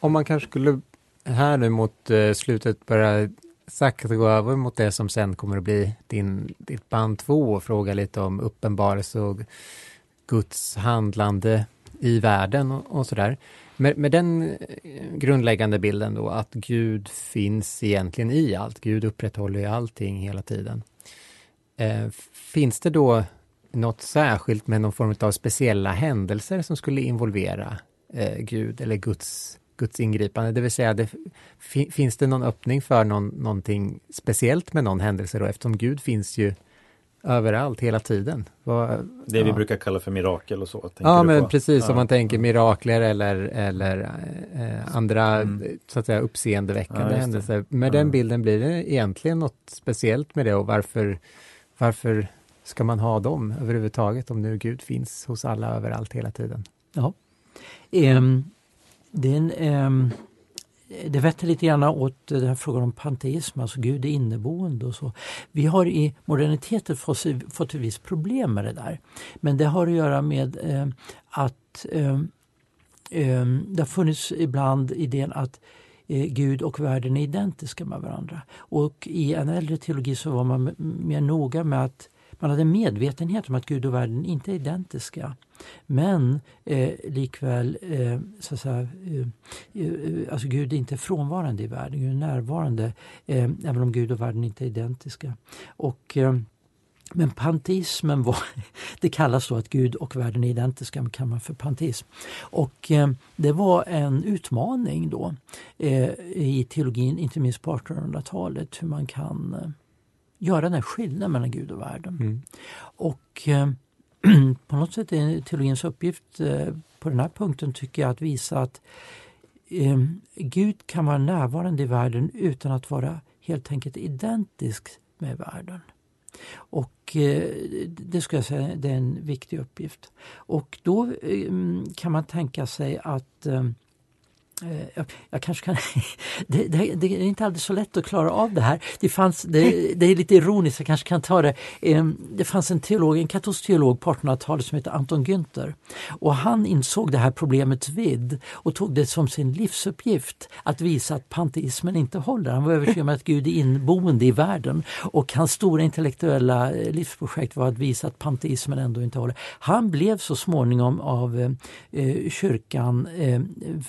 Om man kanske skulle här nu mot eh, slutet börja sakta gå över mot det som sen kommer att bli din, ditt band två och fråga lite om uppenbarelse och Guds handlande i världen och, och sådär. Med, med den eh, grundläggande bilden då att Gud finns egentligen i allt, Gud upprätthåller ju allting hela tiden. Eh, finns det då något särskilt med någon form av speciella händelser som skulle involvera eh, Gud eller Guds Guds ingripande, det vill säga det, finns det någon öppning för någon, någonting speciellt med någon händelse då eftersom Gud finns ju överallt hela tiden. Vad, det vi brukar kalla för mirakel och så? Ja, men på? precis ja. om man tänker mirakler eller, eller eh, andra mm. så att säga uppseendeväckande ja, händelser. Med ja. den bilden blir det egentligen något speciellt med det och varför, varför ska man ha dem överhuvudtaget om nu Gud finns hos alla överallt hela tiden? Ja, Um, det, eh, det vetter lite grann åt den här frågan om panteism, alltså Gud är inneboende och så. Vi har i moderniteten fått, fått ett visst problem med det där. Men det har att göra med eh, att eh, eh, det har funnits ibland idén att eh, Gud och världen är identiska med varandra. Och i en äldre teologi så var man mer noga med att man hade medvetenhet om att Gud och världen inte är identiska. Men eh, likväl, eh, så att säga, eh, eh, alltså Gud är inte frånvarande i världen, Gud är närvarande eh, även om Gud och världen inte är identiska. Och eh, men panteismen var, det kallas då att Gud och världen är identiska, men kan man för panteism. Och eh, det var en utmaning då eh, i teologin, inte minst på 1800-talet, hur man kan eh, göra den här skillnaden mellan Gud och världen. Mm. Och eh, på något sätt är teologins uppgift eh, på den här punkten tycker jag att visa att eh, Gud kan vara närvarande i världen utan att vara helt enkelt identisk med världen. Och eh, det skulle jag säga det är en viktig uppgift. Och då eh, kan man tänka sig att eh, Eh, jag, jag, kanske kan... Det, det, det, är inte alldeles så lätt att klara av det här. Det, fanns, det, det är lite ironiskt, jag kanske kan ta det. Ehm, det fanns en teolog, en katolsk teolog på 1800-talet som hette Anton Günther. Och han insåg det här problemets vidd och tog det som sin livsuppgift att visa att panteismen inte håller. Han var övertygad om att Gud är inboende i världen och hans stora intellektuella eh, livsprojekt var att visa att panteismen ändå inte håller. Han blev så småningom av eh, eh kyrkan eh,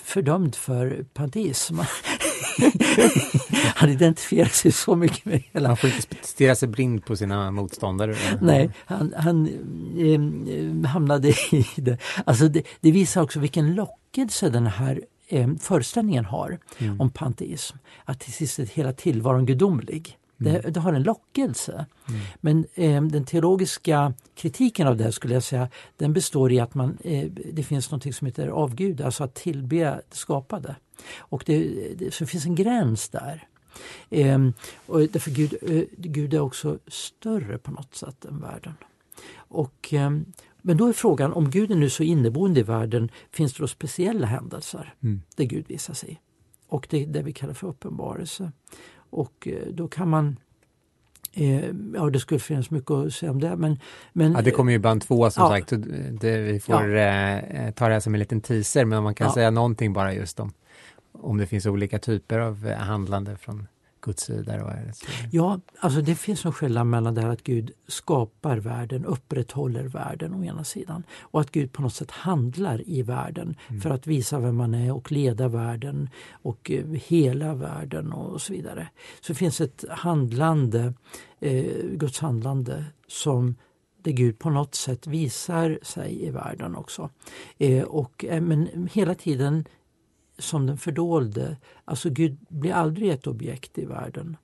fördömd för panteism. han identifierar sig så mycket med hela... Han får inte stirra sig blind på sina motståndare. Nej, han, han eh, hamnade i det. Alltså det, det, visar också vilken lockelse den här eh, föreställningen har mm. om panteism. Att till sist är hela tillvaron gudomlig. Det, mm. det, har en lockelse. Mm. Men eh, den teologiska kritiken av det skulle jag säga, den består i att man, eh, det finns något som heter avgud, alltså att tillbe det skapade. Och det, det, så det finns en gräns där. Eh, och därför Gud, eh, Gud är också större på något sätt än världen. Och, ehm, men då är frågan, om Gud är nu så inneboende i världen, finns det då speciella händelser mm. där Gud visar sig? Och det är det vi kallar för uppenbarelse. Och eh, då kan man eh, Ja, det skulle finnas mycket att säga om det. Men, men, ja, det kommer ju band två som ja. sagt. Det, vi får ja. eh, ta det här som en liten teaser, men man kan ja. säga någonting bara just om, om det finns olika typer av eh, handlande från Guds sida? Då Ja, alltså det finns en skillnad mellan det här att Gud skapar världen, upprätthåller världen å ena sidan och att Gud på något sätt handlar i världen mm. för att visa vem man är och leda världen och eh, hela världen och så vidare. Så det finns ett handlande, eh, Guds handlande som där Gud på något sätt visar sig i världen också. Eh, och, eh, men hela tiden som den fördolde. Alltså Gud blir aldrig ett objekt i världen.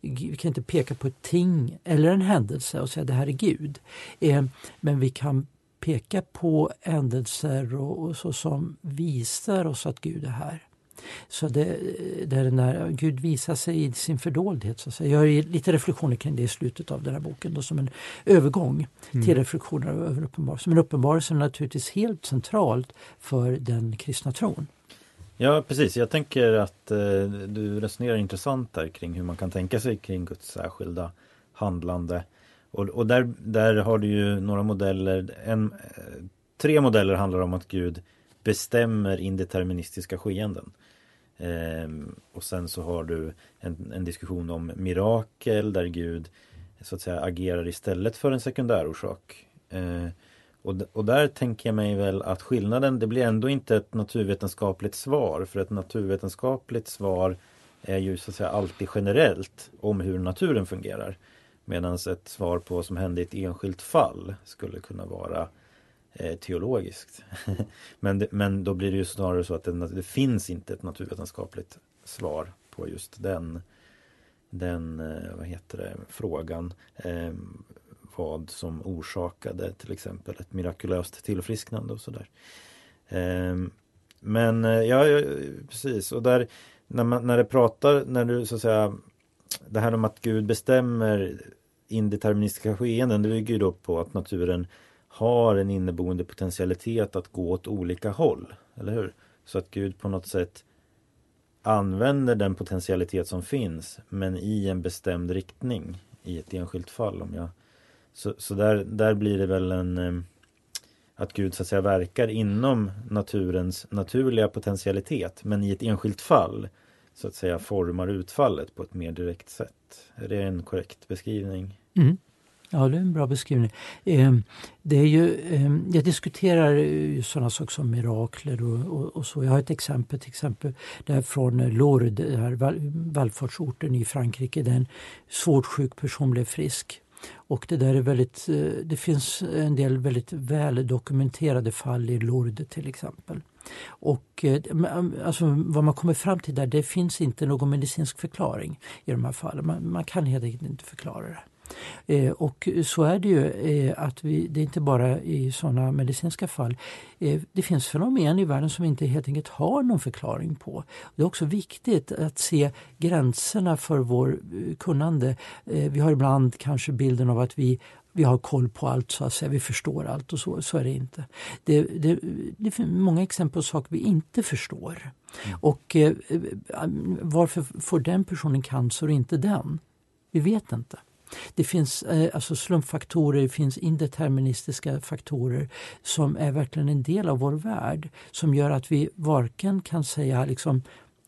Vi kan inte peka på ett ting eller en händelse och säga det här är Gud. Eh, men vi kan peka på händelser och, och, så som visar oss att Gud är här. Så det, det är den där, Gud visar sig i sin fördoldhet. Så att säga. Jag har lite reflektioner kring det i slutet av den här boken då, som en övergång mm. till reflektioner över uppenbarelsen. Men uppenbarelsen är naturligtvis helt centralt för den kristna tron. Ja precis, jag tänker att eh, du resonerar intressant där kring hur man kan tänka sig kring Guds särskilda handlande. Och, och där, där har du ju några modeller. En, eh, tre modeller handlar om att Gud bestämmer indeterministiska skeenden. Eh, och sen så har du en, en, diskussion om mirakel där Gud så att säga agerar istället för en sekundärorsak. Eh, och, och där tänker jag mig väl att skillnaden, det blir ändå inte ett naturvetenskapligt svar. För ett naturvetenskapligt svar är ju så att säga alltid generellt om hur naturen fungerar. Medan ett svar på vad som hände i ett enskilt fall skulle kunna vara eh, teologiskt. men, det, men då blir det ju snarare så att det, det, finns inte ett naturvetenskapligt svar på just den, den eh, vad heter det, frågan. Eh, vad som orsakade till exempel ett mirakulöst tillfrisknande och sådär. Ehm, men eh, ja, ja, precis och där när, man, när det pratar, när du så att säga det här om att Gud bestämmer indeterministiska skeenden, det bygger ju då på att naturen har en inneboende potentialitet att gå åt olika håll. eller hur? Så att Gud på något sätt använder den potentialitet som finns men i en bestämd riktning i ett enskilt fall. Om jag, så så där, där blir det väl en eh, att Gud så att säga verkar inom naturens naturliga potentialitet men i ett enskilt fall så att säga formar utfallet på ett mer direkt sätt. Är det en korrekt beskrivning? Mm. Ja, det är en bra beskrivning. Eh, det är ju, eh, jag diskuterar ju sådana saker som mirakler och, och, och, så. Jag har ett exempel, till exempel där från eh, Lourdes, här vallfartsorten i Frankrike, där en svårt sjuk person blev frisk. Och det där är väldigt, eh, det finns en del väldigt väl dokumenterade fall i Lourdes till exempel. Och eh, eh, alltså, vad man kommer fram till där, det finns inte någon medicinsk förklaring i de här fallen. Man, man kan helt enkelt inte förklara det. Eh, och så är det ju eh, att vi, det är inte bara i sådana medicinska fall. Eh, det finns fenomen i världen som vi inte helt enkelt har någon förklaring på. Det är också viktigt att se gränserna för vår eh, kunnande. Eh, vi har ibland kanske bilden av att vi vi har koll på allt, så att säga. vi förstår allt och så, så är det inte. Det, det, det finns många exempel på saker vi inte förstår. Mm. Och eh, varför får den personen cancer och inte den? Vi vet inte. Det finns eh, alltså slumpfaktorer, det finns indeterministiska faktorer som är verkligen en del av vår värld som gör att vi varken kan säga liksom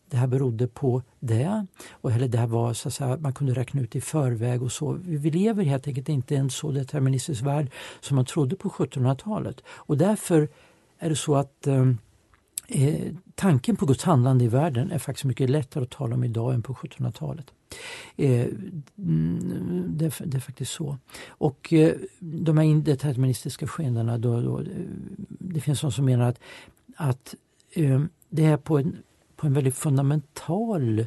det här berodde på det. Och eller det här var så att säga, man kunde räkna ut i förväg och så. Vi lever helt enkelt inte i en så deterministisk värld som man trodde på 1700-talet. Och därför är det så att eh, eh, tanken på Guds handlande i världen är faktiskt mycket lättare att tala om idag än på 1700-talet. Eh, mm, det, det, är faktiskt så. Och eh, de här indeterministiska skeendena, då, då, eh, det finns de som menar att, att eh, det är på en, på en väldigt fundamental eh,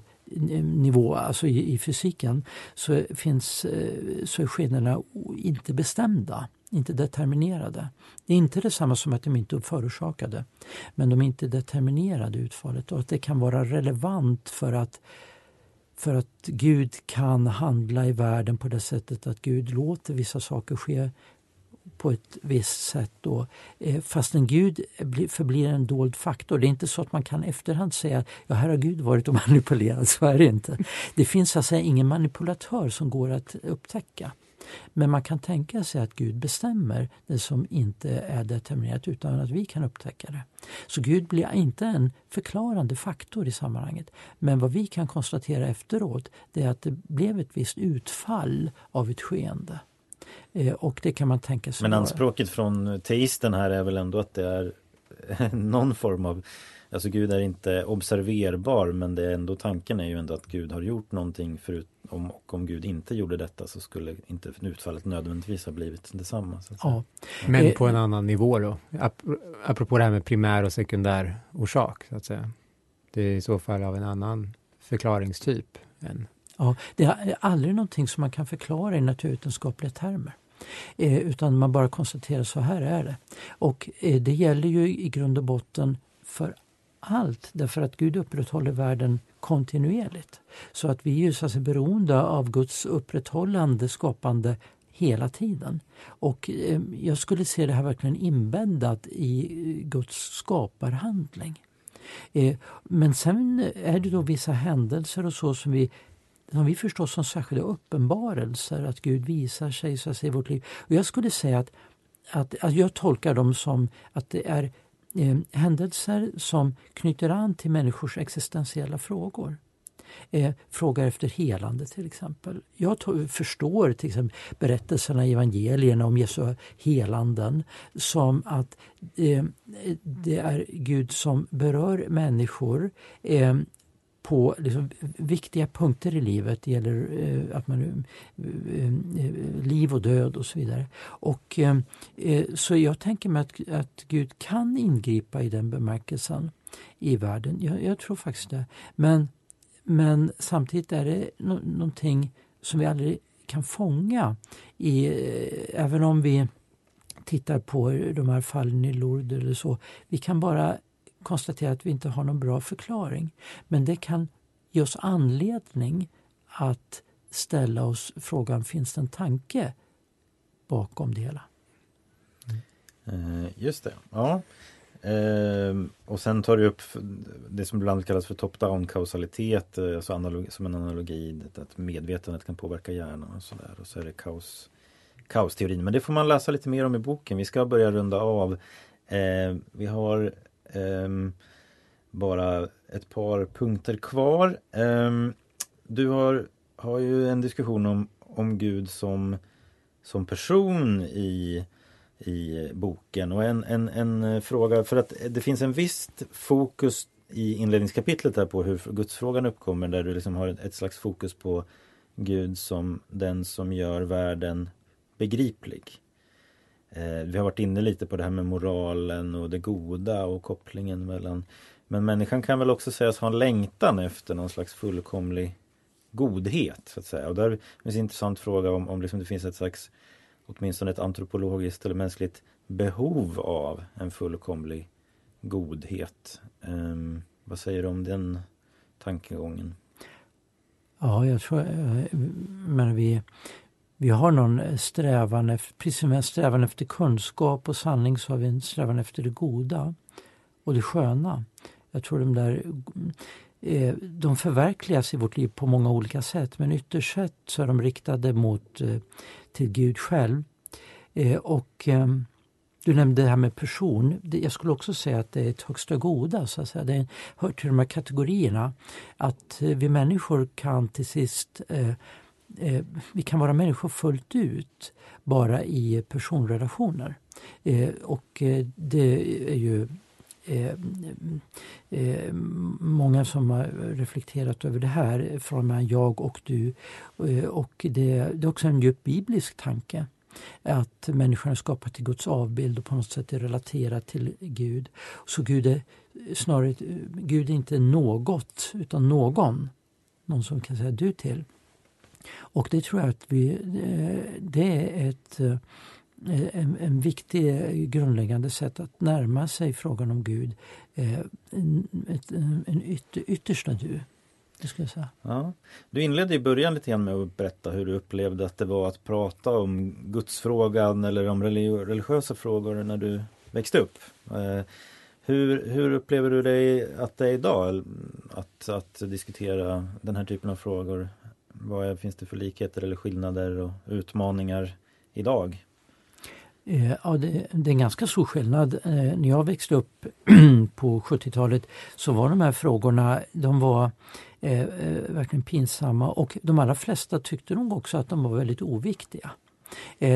nivå, alltså i, i fysiken, så, finns, eh, så är skeendena inte bestämda inte determinerade. Det är inte detsamma som att de inte är förorsakade, men de är inte determinerade utfallet och att det kan vara relevant för att för att Gud kan handla i världen på det sättet att Gud låter vissa saker ske på ett visst sätt. Då. Eh, fastän Gud förblir en dold faktor. Det är inte så att man kan efterhand säga att ja, här har Gud varit och manipulerat. Så är det inte. Det finns alltså ingen manipulatör som går att upptäcka. Men man kan tänka sig att Gud bestämmer det som inte är determinerat utan att vi kan upptäcka det. Så Gud blir inte en förklarande faktor i sammanhanget. Men vad vi kan konstatera efteråt det är att det blev ett visst utfall av ett skeende. Eh, och det kan man tänka sig. Men anspråket från teisten här är väl ändå att det är någon form av Alltså Gud är inte observerbar men det är ändå tanken är ju ändå att Gud har gjort någonting förut om, och om Gud inte gjorde detta så skulle inte utfallet nödvändigtvis ha blivit detsamma. Så ja. Men eh, på en annan nivå då? Ap apropå det här med primär och sekundär orsak så att säga. Det är i så fall av en annan förklaringstyp. Än... Ja, det är aldrig någonting som man kan förklara i naturvetenskapliga termer. Eh, utan man bara konstaterar så här är det. Och eh, det gäller ju i grund och botten för allt därför att Gud upprätthåller världen kontinuerligt. Så att vi är så att säga, beroende av Guds upprätthållande skapande hela tiden. Och eh, jag skulle se det här verkligen inbäddat i eh, Guds skaparhandling. Eh, men sen är det då vissa händelser och så som vi som vi förstår som särskilda uppenbarelser, att Gud visar sig så att säga, i vårt liv. Och jag skulle säga att, att, att jag tolkar dem som att det är eh, händelser som knyter an till människors existentiella frågor. Eh, frågar efter helande till exempel. Jag förstår till exempel berättelserna i evangelierna om Jesu helanden som att eh, det är Gud som berör människor eh, på liksom, viktiga punkter i livet. Det gäller eh, att man, eh, eh, liv och död och så vidare. Och, eh, eh, så jag tänker mig att, att Gud kan ingripa i den bemärkelsen i världen. Jag, jag tror faktiskt det. Men, men samtidigt är det no någonting som vi aldrig kan fånga. I, eh, även om vi tittar på de här fallen i Lourdes eller så. Vi kan bara konstatera att vi inte har någon bra förklaring. Men det kan ge oss anledning att ställa oss frågan, finns det en tanke bakom det hela? Mm. just det, ja. Ehm, och sen tar du upp det som ibland kallas för top-down kausalitet, eh, alltså analogi, som en analogi, att medvetandet kan påverka hjärnan och sådär. Och så är det kaos, kaosteorin. Men det får man läsa lite mer om i boken. Vi ska börja runda av. Ehm, vi har Ehm, bara ett par punkter kvar. Ehm, du har, har ju en diskussion om, om Gud som, som person i i boken. Och en, en, en eh, fråga, för att det finns en visst fokus i inledningskapitlet där på hur gudsfrågan uppkommer där du liksom har ett slags fokus på Gud som den som gör världen begriplig. Eh, vi har varit inne lite på det här med moralen och det goda och kopplingen mellan Men människan kan väl också sägas ha en längtan efter någon slags fullkomlig godhet så att säga. Och där finns en intressant fråga om, om liksom det finns ett slags åtminstone ett antropologiskt eller mänskligt behov av en fullkomlig godhet. Um, vad säger du om den tankegången? Ja, jag tror, eh, men vi, vi har någon eh, strävan, efter, precis som en strävan efter kunskap och sanning så har vi en strävan efter det goda och det sköna. Jag tror de där eh, de förverkligas i vårt liv på många olika sätt men ytterst sett så är de riktade mot eh, till Gud själv. Och du nämnde det här med person. Jag skulle också säga att det är ett högsta goda. Så att säga. Det hör till de här kategorierna. Att vi människor kan till sist Eh, vi kan vara människor fullt ut bara i personrelationer. Eh, och eh, det är ju Eh, eh, många som har reflekterat över det här från jag och du. Eh, och det, det, är också en djup biblisk tanke. Att människan är skapad till Guds avbild och på något sätt är relaterad till Gud. Så Gud är snarare Gud är inte något utan någon. Någon som kan säga du till. Och det tror jag att vi, eh, det är ett eh, en, en viktig eh, grundläggande sätt att närma sig frågan om Gud. En, ett, en yt, yttersta du. Det skulle jag säga. Ja. Du inledde i början lite grann med att berätta hur du upplevde att det var att prata om gudsfrågan eller om religiösa frågor när du växte upp. Hur, hur upplever du dig att det är idag? Att, att diskutera den här typen av frågor? Vad är, finns det för likheter eller skillnader och utmaningar idag? Eh, ja, det, det, är en ganska stor skillnad. Eh, när jag växte upp på 70-talet så var de här frågorna de var eh, eh, verkligen pinsamma och de allra flesta tyckte nog också att de var väldigt oviktiga.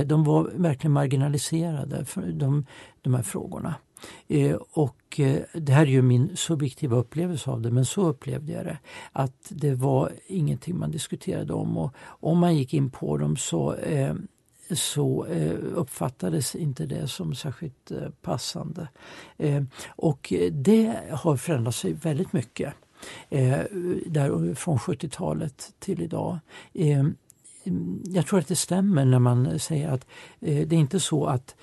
De var verkligen marginaliserade, för de, de här frågorna. Eh, och eh, det här är ju min subjektiva upplevelse av det, men så upplevde jag det. Att det var ingenting man diskuterade om och om man gick in på dem så eh, så uppfattades inte det som särskilt passande. Och det har förändrat sig väldigt mycket där, från 70-talet till idag. jag tror att det stämmer när man säger att det är inte så att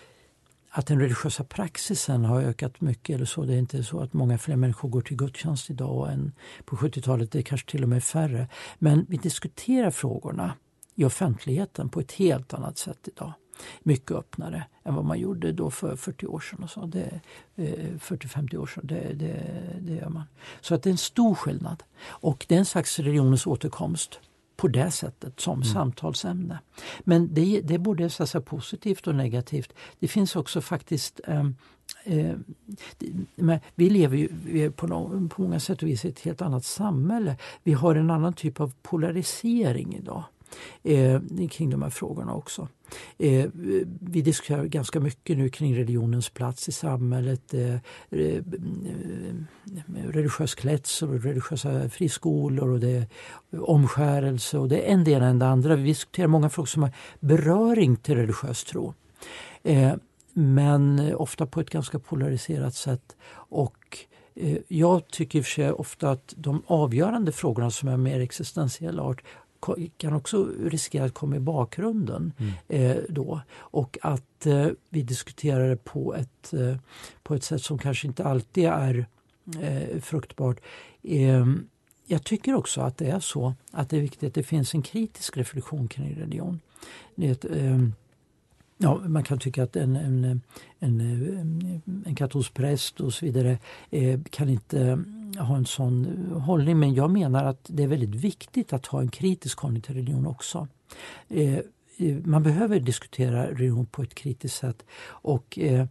att den religiösa praxisen har ökat mycket eller så. Det är inte så att många fler människor går till gudstjänst idag än på 70-talet. Det är kanske till och med färre. Men vi diskuterar frågorna i offentligheten på ett helt annat sätt idag. Mycket öppnare än vad man gjorde då för 40 år sedan. 40-50 eh, år sedan. Det, det, det gör man. Så att det är en stor skillnad. Och det är en slags religionens återkomst på det sättet som mm. samtalsämne. Men det, det är både så säga, positivt och negativt. Det finns också faktiskt eh, eh, vi lever ju på, någon, på många sätt och vis i ett helt annat samhälle. Vi har en annan typ av polarisering idag eh, kring de här frågorna också. Eh, vi diskuterar ganska mycket nu kring religionens plats i samhället. Eh, eh religiös klädsel och religiösa friskolor och det omskärelse och det är en del än det andra. Vi diskuterar många frågor som har beröring till religiös tro. Eh, men ofta på ett ganska polariserat sätt. Och eh, jag tycker i och för sig ofta att de avgörande frågorna som är mer existentiell art kan också riskera att komma i bakgrunden mm. eh, då. Och att eh, vi diskuterar det på ett, eh, på ett sätt som kanske inte alltid är eh, fruktbart. Ehm, jag tycker också att det är så att det är viktigt att det finns en kritisk reflektion kring religion. Det, ehm, Ja, man kan tycka att en, en, en, en katolsk präst och så vidare eh, kan inte ha en sån eh, hållning men jag menar att det är väldigt viktigt att ha en kritisk hållning till religion också. Eh, eh, man behöver diskutera religion på ett kritiskt sätt och eh,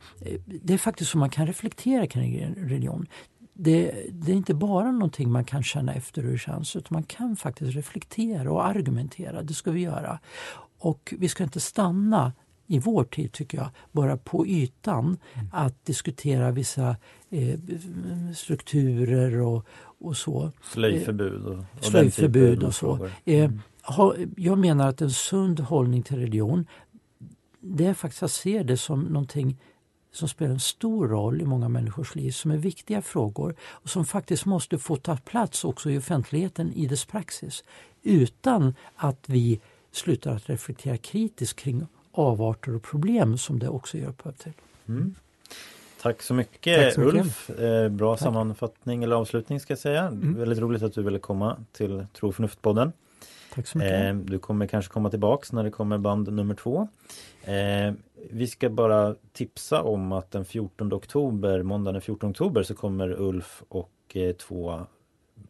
det är faktiskt så man kan reflektera kring religion. Det, det, är inte bara någonting man kan känna efter hur det känns utan man kan faktiskt reflektera och argumentera. Det ska vi göra. Och vi ska inte stanna i vår tid tycker jag, bara på ytan mm. att diskutera vissa eh, strukturer och, och så. Slöjförbud och, och Slöjförbud och så. Eh, mm. ha, jag menar att en sund hållning till religion det är faktiskt att se det som någonting som spelar en stor roll i många människors liv, som är viktiga frågor och som faktiskt måste få ta plats också i offentligheten i dess praxis utan att vi slutar att reflektera kritiskt kring avarter och problem som det också gör upphov till. Mm. Tack så mycket, Tack så mycket. Ulf. Eh, bra Tack. sammanfattning eller avslutning ska jag säga. Mm. Väldigt roligt att du ville komma till Tro och förnuft-podden. Tack så mycket. Eh, du kommer kanske komma tillbaks när det kommer band nummer två. Eh, vi ska bara tipsa om att den 14 oktober, måndagen den 14 oktober så kommer Ulf och två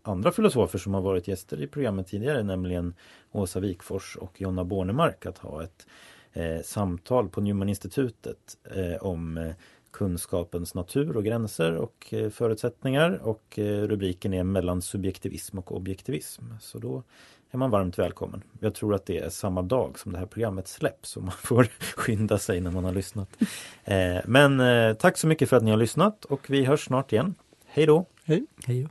andra filosofer som har varit gäster i programmet tidigare, nämligen Åsa Wikfors och Jonna Bornemark att ha ett samtal på Newman-institutet eh, om eh, kunskapens natur och gränser och eh, förutsättningar och eh, rubriken är mellan subjektivism och objektivism. Så då är man varmt välkommen. Jag tror att det är samma dag som det här programmet släpps så man får skynda sig när man har lyssnat. Eh, men tack så mycket för att ni har lyssnat och vi hörs snart igen. Hej då! Hej! Hej